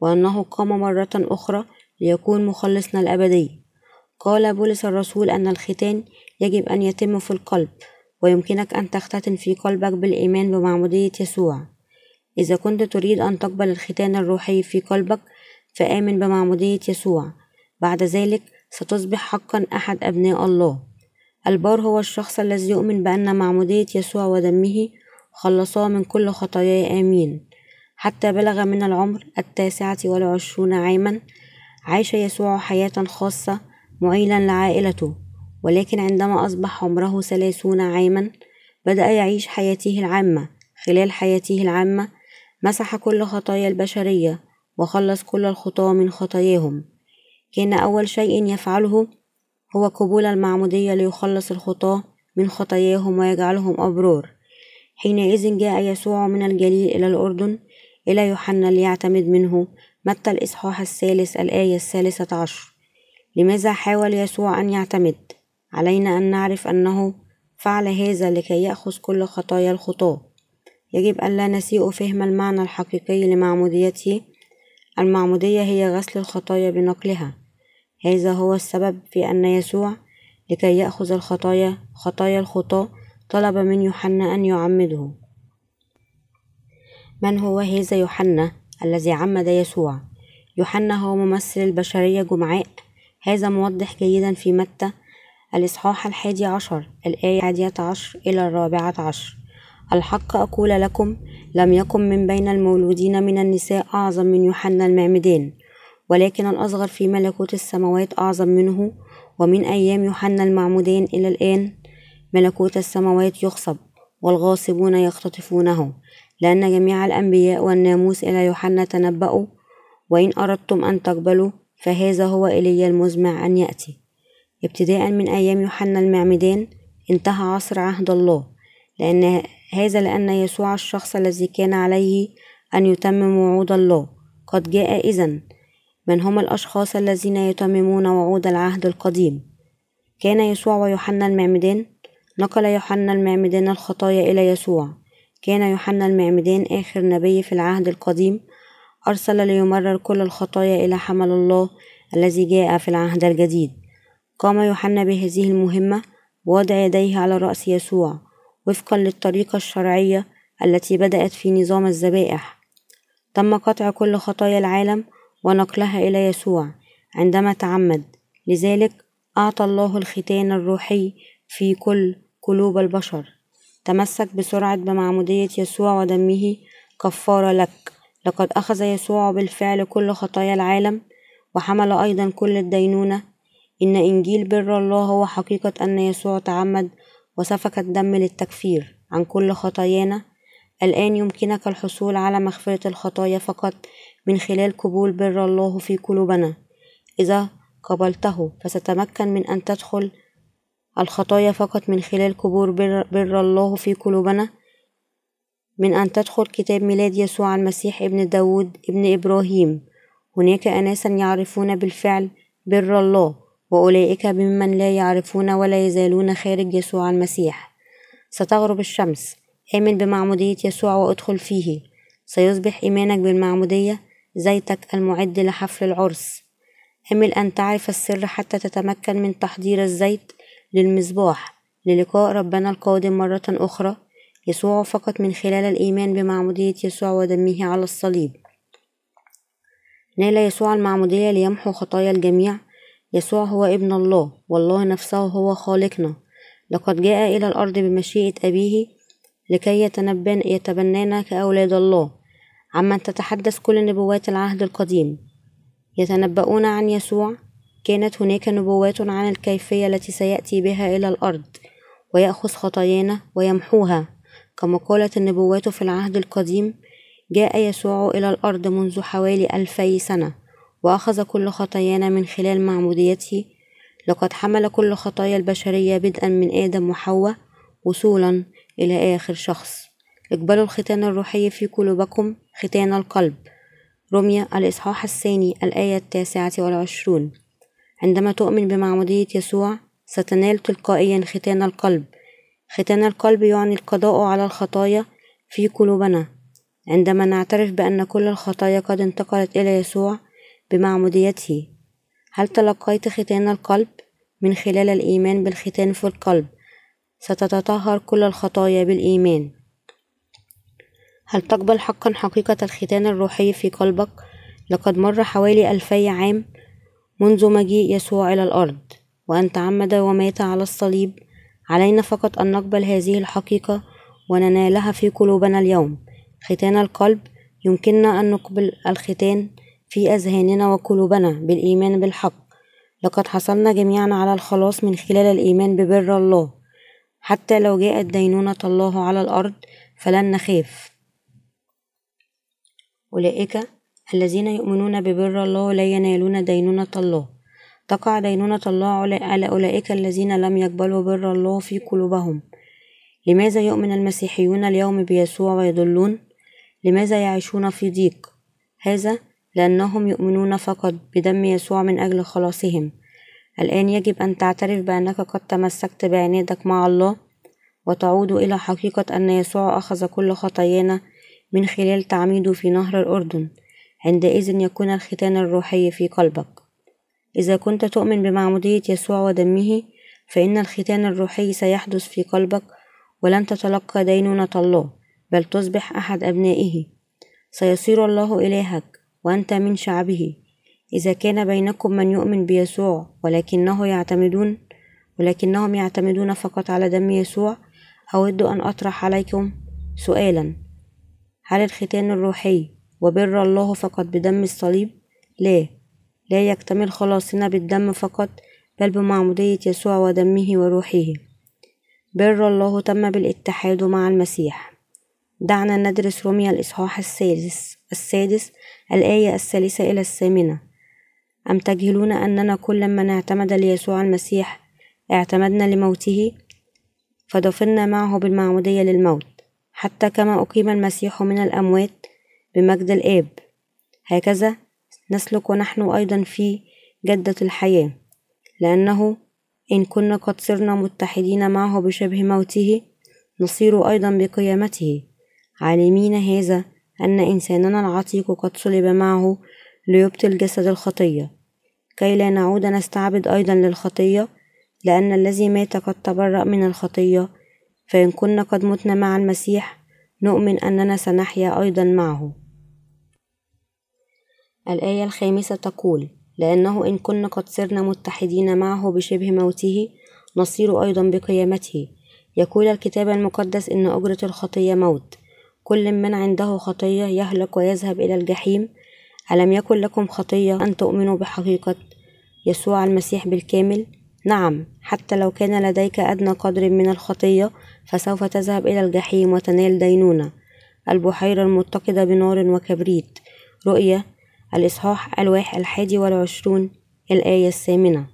A: وأنه قام مرة أخرى ليكون مخلصنا الأبدي. قال بولس الرسول أن الختان يجب أن يتم في القلب ويمكنك أن تختتن في قلبك بالإيمان بمعمودية يسوع. إذا كنت تريد أن تقبل الختان الروحي في قلبك فآمن بمعمودية يسوع. بعد ذلك ستصبح حقا أحد أبناء الله. البار هو الشخص الذي يؤمن بأن معمودية يسوع ودمه خلصاه من كل خطاياه آمين. حتى بلغ من العمر التاسعة والعشرون عاما عاش يسوع حياة خاصة معيلا لعائلته ولكن عندما أصبح عمره ثلاثون عاما بدأ يعيش حياته العامة. خلال حياته العامة مسح كل خطايا البشرية وخلص كل الخطاة من خطاياهم. كان أول شيء يفعله هو قبول المعمودية ليخلص الخطاة من خطاياهم ويجعلهم أبرار. حينئذ جاء يسوع من الجليل إلى الأردن إلى يوحنا ليعتمد منه متى الإصحاح الثالث الآية الثالثة عشر. لماذا حاول يسوع أن يعتمد؟ علينا أن نعرف أنه فعل هذا لكي يأخذ كل خطايا الخطاة يجب ألا نسيء فهم المعنى الحقيقي لمعموديته. المعمودية هي غسل الخطايا بنقلها. هذا هو السبب في أن يسوع لكي يأخذ الخطايا خطايا الخطاة طلب من يوحنا أن يعمده. من هو هذا يوحنا الذي عمد يسوع؟ يوحنا هو ممثل البشرية جمعاء. هذا موضح جيدا في متى الإصحاح الحادي عشر الآية الحادية عشر إلى الرابعة عشر. الحق أقول لكم لم يكن من بين المولودين من النساء أعظم من يوحنا المعمدان ولكن الأصغر في ملكوت السماوات أعظم منه ومن أيام يوحنا المعمودان إلى الآن ملكوت السماوات يخصب والغاصبون يختطفونه. لأن جميع الأنبياء والناموس إلى يوحنا تنبأوا وإن أردتم أن تقبلوا فهذا هو إلي المزمع أن يأتي. ابتداء من أيام يوحنا المعمدان انتهى عصر عهد الله. لأن هذا لأن يسوع الشخص الذي كان عليه أن يتمم وعود الله. قد جاء إذن من هم الأشخاص الذين يتممون وعود العهد القديم. كان يسوع ويوحنا المعمدان نقل يوحنا المعمدان الخطايا إلى يسوع. كان يوحنا المعمدان آخر نبي في العهد القديم. أرسل ليمرر كل الخطايا إلى حمل الله الذي جاء في العهد الجديد. قام يوحنا بهذه المهمة ووضع يديه على رأس يسوع وفقا للطريقة الشرعية التي بدأت في نظام الذبائح. تم قطع كل خطايا العالم ونقلها إلى يسوع. عندما تعمد لذلك أعطى الله الختان الروحي في كل قلوب البشر. تمسك بسرعة بمعمودية يسوع ودمه. كفارة لك. لقد أخذ يسوع بالفعل كل خطايا العالم وحمل أيضا كل الدينونة. إن إنجيل بر الله هو حقيقة أن يسوع تعمد وسفك الدم للتكفير عن كل خطايانا. الآن يمكنك الحصول على مغفرة الخطايا فقط من خلال قبول بر الله في قلوبنا. إذا قبلته فستتمكن من أن تدخل الخطايا فقط من خلال قبول بر, بر الله في قلوبنا. من أن تدخل كتاب ميلاد يسوع المسيح ابن داود ابن إبراهيم. هناك أناسا يعرفون بالفعل بر الله وأولئك ممن لا يعرفون ولا يزالون خارج يسوع المسيح. ستغرب الشمس. آمن بمعمودية يسوع وأدخل فيه. سيصبح إيمانك بالمعمودية زيتك المعد لحفل العرس. امل أن تعرف السر حتى تتمكن من تحضير الزيت للمصباح. للقاء ربنا القادم مرة أخرى. يسوع فقط من خلال الإيمان بمعمودية يسوع ودمه على الصليب. نال يسوع المعمودية ليمحو خطايا الجميع. يسوع هو ابن الله. والله نفسه هو خالقنا. لقد جاء إلى الأرض بمشيئة أبيه لكي يتبنانا كأولاد الله. عمن تتحدث كل نبوات العهد القديم. يتنبؤون عن يسوع كانت هناك نبوات عن الكيفية التي سيأتي بها إلى الأرض ويأخذ خطايانا ويمحوها. كما قالت النبوات في العهد القديم جاء يسوع إلى الأرض منذ حوالي ألفي سنة وأخذ كل خطايانا من خلال معموديته لقد حمل كل خطايا البشرية بدءا من آدم وحواء وصولا إلى آخر شخص. اقبلوا الختان الروحي في قلوبكم ختان القلب. رمية الإصحاح الثاني الآية التاسعة والعشرون. عندما تؤمن بمعمودية يسوع ستنال تلقائيا ختان القلب. ختان القلب يعني القضاء على الخطايا في قلوبنا. عندما نعترف بأن كل الخطايا قد انتقلت إلى يسوع بمعموديته هل تلقيت ختان القلب؟ من خلال الإيمان بالختان في القلب. ستتطهر كل الخطايا بالإيمان. هل تقبل حقا حقيقة الختان الروحي في قلبك؟ لقد مر حوالي ألفي عام منذ مجيء يسوع إلى الأرض وأن تعمد ومات على الصليب. علينا فقط أن نقبل هذه الحقيقة وننالها في قلوبنا اليوم. ختان القلب يمكننا أن نقبل الختان في أذهاننا وقلوبنا بالإيمان بالحق. لقد حصلنا جميعا على الخلاص من خلال الإيمان ببر الله. حتى لو جاءت دينونة الله على الأرض فلن نخاف. أولئك الذين يؤمنون ببر الله لا ينالون دينونة الله تقع دينونة الله على أولئك الذين لم يقبلوا بر الله في قلوبهم لماذا يؤمن المسيحيون اليوم بيسوع ويضلون؟ لماذا يعيشون في ضيق؟ هذا لأنهم يؤمنون فقط بدم يسوع من أجل خلاصهم الآن يجب أن تعترف بأنك قد تمسكت بعنادك مع الله وتعود إلى حقيقة أن يسوع أخذ كل خطايانا من خلال تعميده في نهر الأردن عندئذ يكون الختان الروحي في قلبك. إذا كنت تؤمن بمعمودية يسوع ودمه فإن الختان الروحي سيحدث في قلبك ولن تتلقى دينونة الله بل تصبح أحد أبنائه. سيصير الله إلهك وأنت من شعبه. إذا كان بينكم من يؤمن بيسوع ولكنه يعتمدون ولكنهم يعتمدون فقط على دم يسوع أود أن أطرح عليكم سؤالا. هل الختان الروحي وبر الله فقط بدم الصليب؟ لا لا يكتمل خلاصنا بالدم فقط بل بمعمودية يسوع ودمه وروحه. بر الله تم بالاتحاد مع المسيح. دعنا ندرس روميا الإصحاح السادس السادس الآية الثالثة إلى الثامنة. أم تجهلون أننا كل من اعتمد ليسوع المسيح اعتمدنا لموته؟ فدفنا معه بالمعمودية للموت. حتى كما أقيم المسيح من الأموات بمجد الآب. هكذا نسلك ونحن أيضا في جدة الحياة لأنه إن كنا قد صرنا متحدين معه بشبه موته نصير أيضا بقيامته. عالمين هذا أن إنساننا العتيق قد صلب معه ليبطل جسد الخطية. كي لا نعود نستعبد أيضا للخطية لأن الذي مات قد تبرأ من الخطية فإن كنا قد متنا مع المسيح نؤمن أننا سنحيا أيضا معه. الآية الخامسة تقول لأنه إن كنا قد صرنا متحدين معه بشبه موته نصير أيضا بقيامته. يقول الكتاب المقدس إن أجرة الخطية موت. كل من عنده خطية يهلك ويذهب إلى الجحيم. ألم يكن لكم خطية أن تؤمنوا بحقيقة يسوع المسيح بالكامل؟ نعم حتى لو كان لديك أدنى قدر من الخطية فسوف تذهب إلى الجحيم وتنال دينونة. البحيرة المتقدة بنار وكبريت. رؤية الإصحاح الواح الحادي والعشرون الآية الثامنة.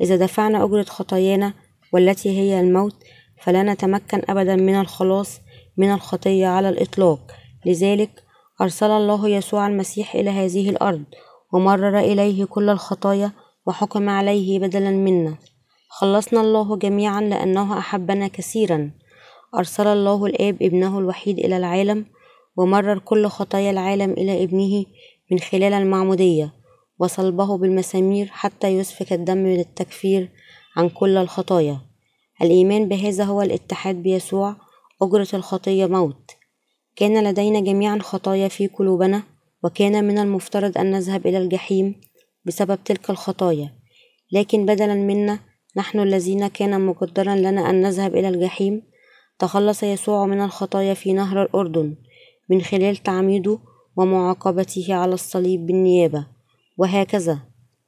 A: إذا دفعنا أجرة خطايانا والتي هي الموت فلا نتمكن أبدا من الخلاص من الخطية على الإطلاق. لذلك أرسل الله يسوع المسيح إلى هذه الأرض ومرر إليه كل الخطايا وحكم عليه بدلا منا. خلصنا الله جميعا لأنه أحبنا كثيرا. أرسل الله الآب ابنه الوحيد إلى العالم ومرر كل خطايا العالم إلى ابنه من خلال المعمودية وصلبه بالمسامير حتى يسفك الدم للتكفير عن كل الخطايا. الإيمان بهذا هو الاتحاد بيسوع أجرة الخطية موت. كان لدينا جميعا خطايا في قلوبنا وكان من المفترض أن نذهب إلى الجحيم بسبب تلك الخطايا. لكن بدلا منا نحن الذين كان مقدرا لنا أن نذهب إلى الجحيم تخلص يسوع من الخطايا في نهر الأردن من خلال تعميده ومعاقبته على الصليب بالنيابة. وهكذا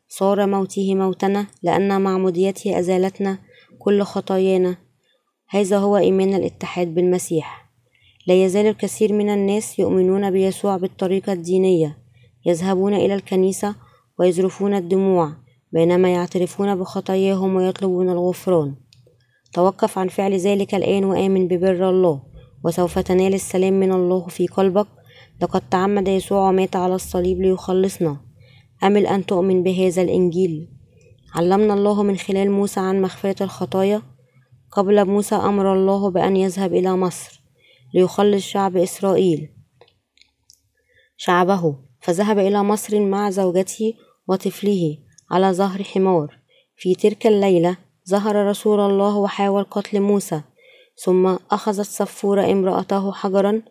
A: صار موته موتنا لأن معموديته أزالتنا كل خطايانا. هذا هو إيمان الاتحاد بالمسيح. لا يزال الكثير من الناس يؤمنون بيسوع بالطريقة الدينية يذهبون إلى الكنيسة ويذرفون الدموع. بينما يعترفون بخطاياهم ويطلبون الغفران. توقف عن فعل ذلك الآن وآمن ببر الله وسوف تنال السلام من الله في قلبك. لقد تعمد يسوع ومات على الصليب ليخلصنا. أمل أن تؤمن بهذا الإنجيل؟ علمنا الله من خلال موسى عن مغفرة الخطايا. قبل موسى أمر الله بأن يذهب إلى مصر ليخلص شعب إسرائيل. شعبه. فذهب إلى مصر مع زوجته وطفله. على ظهر حمار. في تلك الليلة ظهر رسول الله وحاول قتل موسى ثم أخذت صفورة امرأته حجرا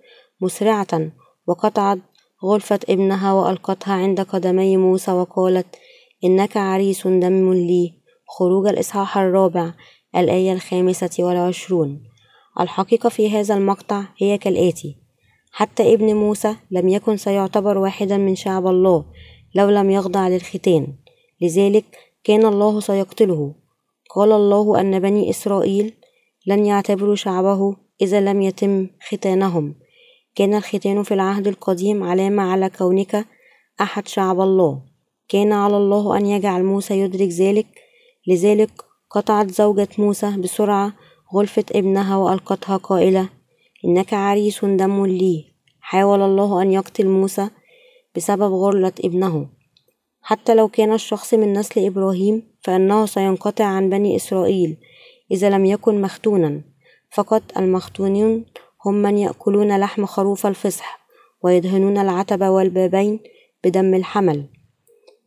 A: مسرعة وقطعت غرفة ابنها وألقتها عند قدمي موسى وقالت إنك عريس دم لي. خروج الإصحاح الرابع الآية الخامسة والعشرون. الحقيقة في هذا المقطع هي كالآتي حتى ابن موسى لم يكن سيعتبر واحدا من شعب الله لو لم يخضع للختان. لذلك كان الله سيقتله. قال الله أن بني إسرائيل لن يعتبروا شعبه إذا لم يتم ختانهم. كان الختان في العهد القديم علامة على كونك أحد شعب الله. كان على الله أن يجعل موسى يدرك ذلك. لذلك قطعت زوجة موسى بسرعة غلفة ابنها وألقتها قائلة إنك عريس دم لي حاول الله أن يقتل موسى بسبب غرلة ابنه. حتى لو كان الشخص من نسل إبراهيم فإنه سينقطع عن بني إسرائيل إذا لم يكن مختونا. فقط المختونون هم من يأكلون لحم خروف الفصح ويدهنون العتب والبابين بدم الحمل.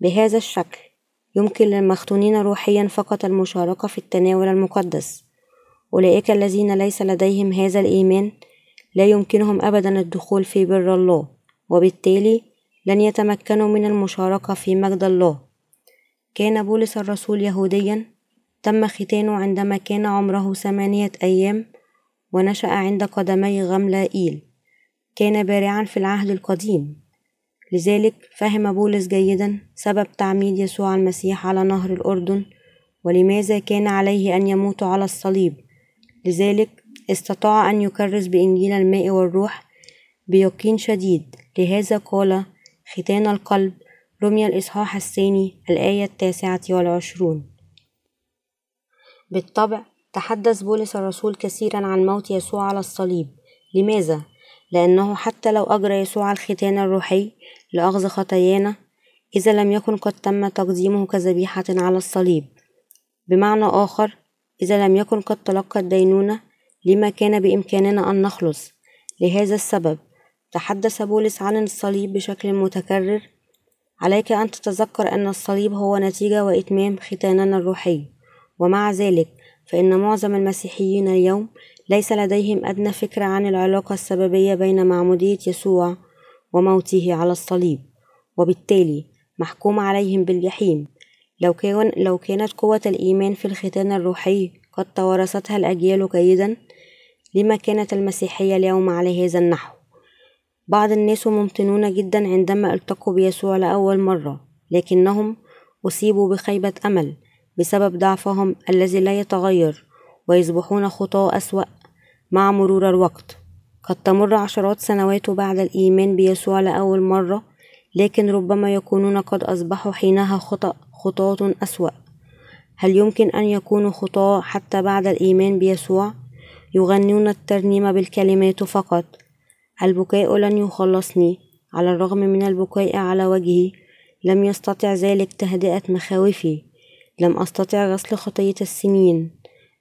A: بهذا الشكل يمكن للمختونين روحيا فقط المشاركة في التناول المقدس. أولئك الذين ليس لديهم هذا الإيمان لا يمكنهم أبدا الدخول في بر الله وبالتالي لن يتمكنوا من المشاركة في مجد الله. كان بولس الرسول يهوديا. تم ختانه عندما كان عمره ثمانية أيام ونشأ عند قدمي غملائيل. كان بارعا في العهد القديم. لذلك فهم بولس جيدا سبب تعميد يسوع المسيح على نهر الأردن ولماذا كان عليه أن يموت على الصليب. لذلك استطاع أن يكرس بإنجيل الماء والروح بيقين شديد. لهذا قال ختان القلب رمي الإصحاح الثاني الآية التاسعة والعشرون. بالطبع تحدث بولس الرسول كثيرا عن موت يسوع على الصليب. لماذا؟ لأنه حتى لو أجرى يسوع الختان الروحي لأخذ خطايانا إذا لم يكن قد تم تقديمه كذبيحة على الصليب. بمعنى آخر إذا لم يكن قد تلقى الدينونة لما كان بإمكاننا أن نخلص؟ لهذا السبب. تحدث بولس عن الصليب بشكل متكرر عليك أن تتذكر أن الصليب هو نتيجة وإتمام ختاننا الروحي. ومع ذلك فإن معظم المسيحيين اليوم ليس لديهم أدنى فكرة عن العلاقة السببية بين معمودية يسوع وموته على الصليب. وبالتالي محكوم عليهم بالجحيم لو, كان لو كانت قوة الإيمان في الختان الروحي قد توارثتها الأجيال جيدا لما كانت المسيحية اليوم على هذا النحو؟ بعض الناس ممتنون جدا عندما التقوا بيسوع لأول مرة لكنهم أصيبوا بخيبة أمل بسبب ضعفهم الذي لا يتغير ويصبحون خطاة أسوأ مع مرور الوقت. قد تمر عشرات سنوات بعد الإيمان بيسوع لأول مرة لكن ربما يكونون قد أصبحوا حينها خطأ خطاة أسوأ. هل يمكن أن يكونوا خطاة حتى بعد الإيمان بيسوع؟ يغنون الترنيمة بالكلمات فقط. البكاء لن يخلصني. على الرغم من البكاء على وجهي لم يستطع ذلك تهدئة مخاوفي. لم أستطع غسل خطية السنين.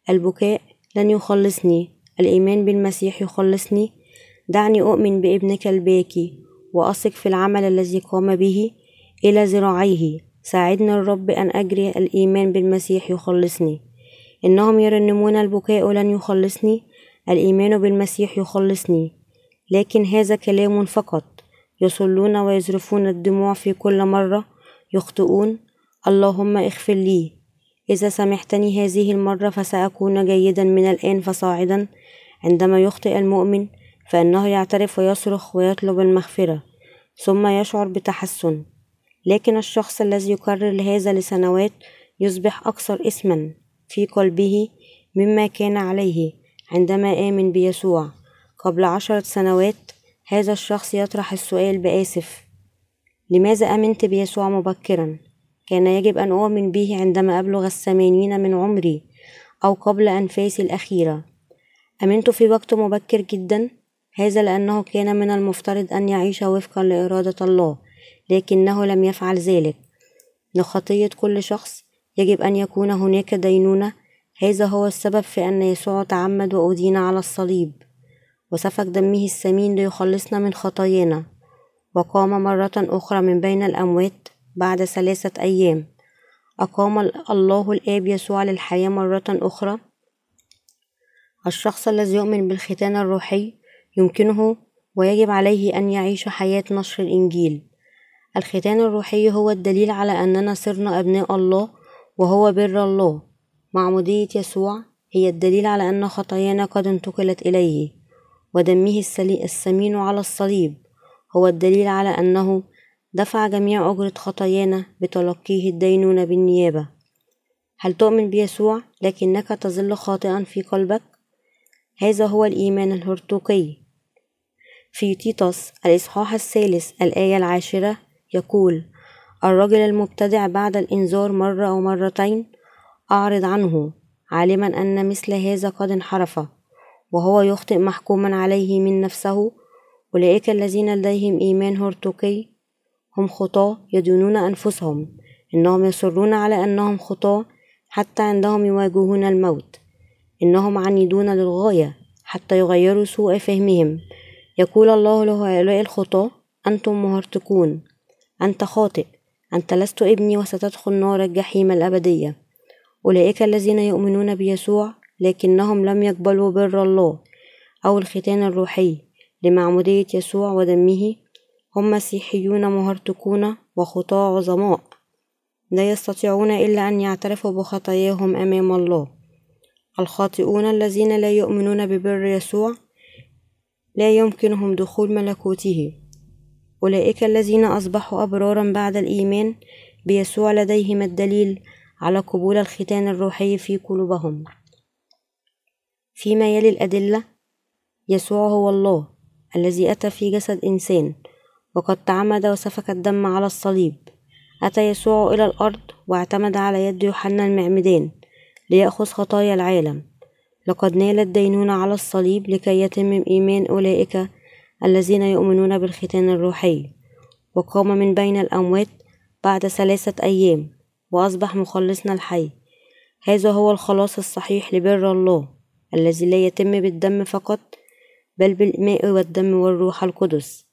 A: البكاء لن يخلصني. الإيمان بالمسيح يخلصني. دعني أؤمن بابنك الباكي وأثق في العمل الذي قام به إلى ذراعيه. ساعدني الرب أن أجري. الإيمان بالمسيح يخلصني. إنهم يرنمون البكاء لن يخلصني. الإيمان بالمسيح يخلصني. لكن هذا كلام فقط. يصلون ويزرفون الدموع في كل مرة. يخطئون. اللهم اغفر لي. إذا سمحتني هذه المرة فسأكون جيدا من الآن فصاعدا. عندما يخطئ المؤمن فإنه يعترف ويصرخ ويطلب المغفرة. ثم يشعر بتحسن. لكن الشخص الذي يكرر هذا لسنوات يصبح أكثر إثما في قلبه مما كان عليه عندما آمن بيسوع. قبل عشرة سنوات هذا الشخص يطرح السؤال بآسف. لماذا آمنت بيسوع مبكرا؟ كان يجب أن أؤمن به عندما أبلغ الثمانين من عمري أو قبل أنفاسي الأخيرة. أمنت في وقت مبكر جدا؟ هذا لأنه كان من المفترض أن يعيش وفقا لإرادة الله لكنه لم يفعل ذلك. لخطية كل شخص يجب أن يكون هناك دينونة. هذا هو السبب في أن يسوع تعمد وأدين على الصليب. وسفك دمه الثمين ليخلصنا من خطايانا. وقام مرة أخرى من بين الأموات بعد ثلاثة أيام. أقام الله الآب يسوع للحياة مرة أخرى. الشخص الذي يؤمن بالختان الروحي يمكنه ويجب عليه أن يعيش حياة نشر الإنجيل. الختان الروحي هو الدليل على أننا صرنا أبناء الله وهو بر الله. معمودية يسوع هي الدليل على أن خطايانا قد انتقلت إليه. ودمه السمين على الصليب. هو الدليل على أنه دفع جميع أجرة خطايانا بتلقيه الدينونة بالنيابة. هل تؤمن بيسوع لكنك تظل خاطئا في قلبك؟ هذا هو الإيمان الهرطوقي في تيتوس الإصحاح الثالث الآية العاشرة يقول الرجل المبتدع بعد الإنذار مرة أو مرتين أعرض عنه عالما أن مثل هذا قد انحرف. وهو يخطئ محكوما عليه من نفسه أولئك الذين لديهم إيمان هرطقي هم خطاة يدينون أنفسهم إنهم يصرون على أنهم خطاة حتى عندهم يواجهون الموت إنهم عنيدون للغاية حتى يغيروا سوء فهمهم. يقول الله لهؤلاء الخطاة أنتم مهرطقون أنت خاطئ أنت لست ابني وستدخل نار الجحيم الأبدية. أولئك الذين يؤمنون بيسوع لكنهم لم يقبلوا بر الله أو الختان الروحي لمعمودية يسوع ودمه. هم مسيحيون مهرطقون وخطاة عظماء. لا يستطيعون إلا أن يعترفوا بخطاياهم أمام الله. الخاطئون الذين لا يؤمنون ببر يسوع لا يمكنهم دخول ملكوته. أولئك الذين أصبحوا أبرارا بعد الإيمان بيسوع لديهم الدليل على قبول الختان الروحي في قلوبهم. فيما يلي الأدلة يسوع هو الله الذي أتى في جسد إنسان وقد تعمد وسفك الدم على الصليب. أتى يسوع إلى الأرض واعتمد على يد يوحنا المعمدان ليأخذ خطايا العالم. لقد نال الدينونة على الصليب لكي يتم إيمان أولئك الذين يؤمنون بالختان الروحي. وقام من بين الأموات بعد ثلاثة أيام وأصبح مخلصنا الحي. هذا هو الخلاص الصحيح لبر الله. الذي لا يتم بالدم فقط بل بالماء والدم والروح القدس.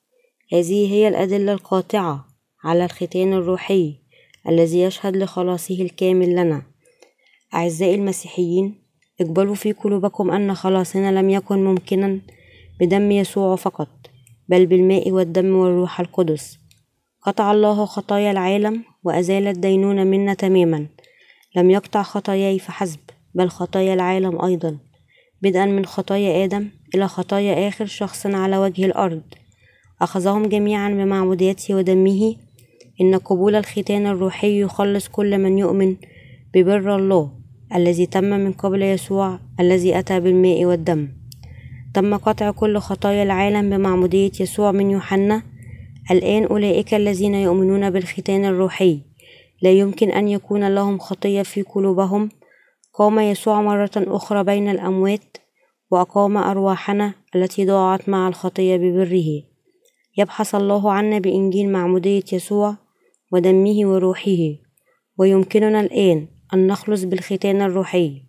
A: هذه هي الأدلة القاطعة على الختان الروحي الذي يشهد لخلاصه الكامل لنا. أعزائي المسيحيين اقبلوا في قلوبكم أن خلاصنا لم يكن ممكنا بدم يسوع فقط بل بالماء والدم والروح القدس. قطع الله خطايا العالم وأزال الدينونة منا تماما. لم يقطع خطاياي فحسب بل خطايا العالم أيضا. بدءا من خطايا آدم إلى خطايا آخر شخص على وجه الأرض. أخذهم جميعا بمعموديته ودمه. إن قبول الختان الروحي يخلص كل من يؤمن ببر الله الذي تم من قبل يسوع الذي أتى بالماء والدم. تم قطع كل خطايا العالم بمعمودية يسوع من يوحنا. الآن أولئك الذين يؤمنون بالختان الروحي. لا يمكن أن يكون لهم خطية في قلوبهم. قام يسوع مرة أخرى بين الأموات وأقام أرواحنا التي ضاعت مع الخطية ببره. يبحث الله عنا بإنجيل معمودية يسوع ودمه وروحه. ويمكننا الآن أن نخلص بالختان الروحي.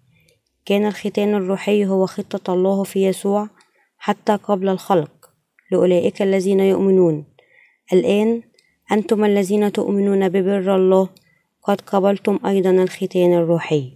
A: كان الختان الروحي هو خطة الله في يسوع حتى قبل الخلق. لأولئك الذين يؤمنون. الآن أنتم الذين تؤمنون ببر الله قد قبلتم أيضا الختان الروحي.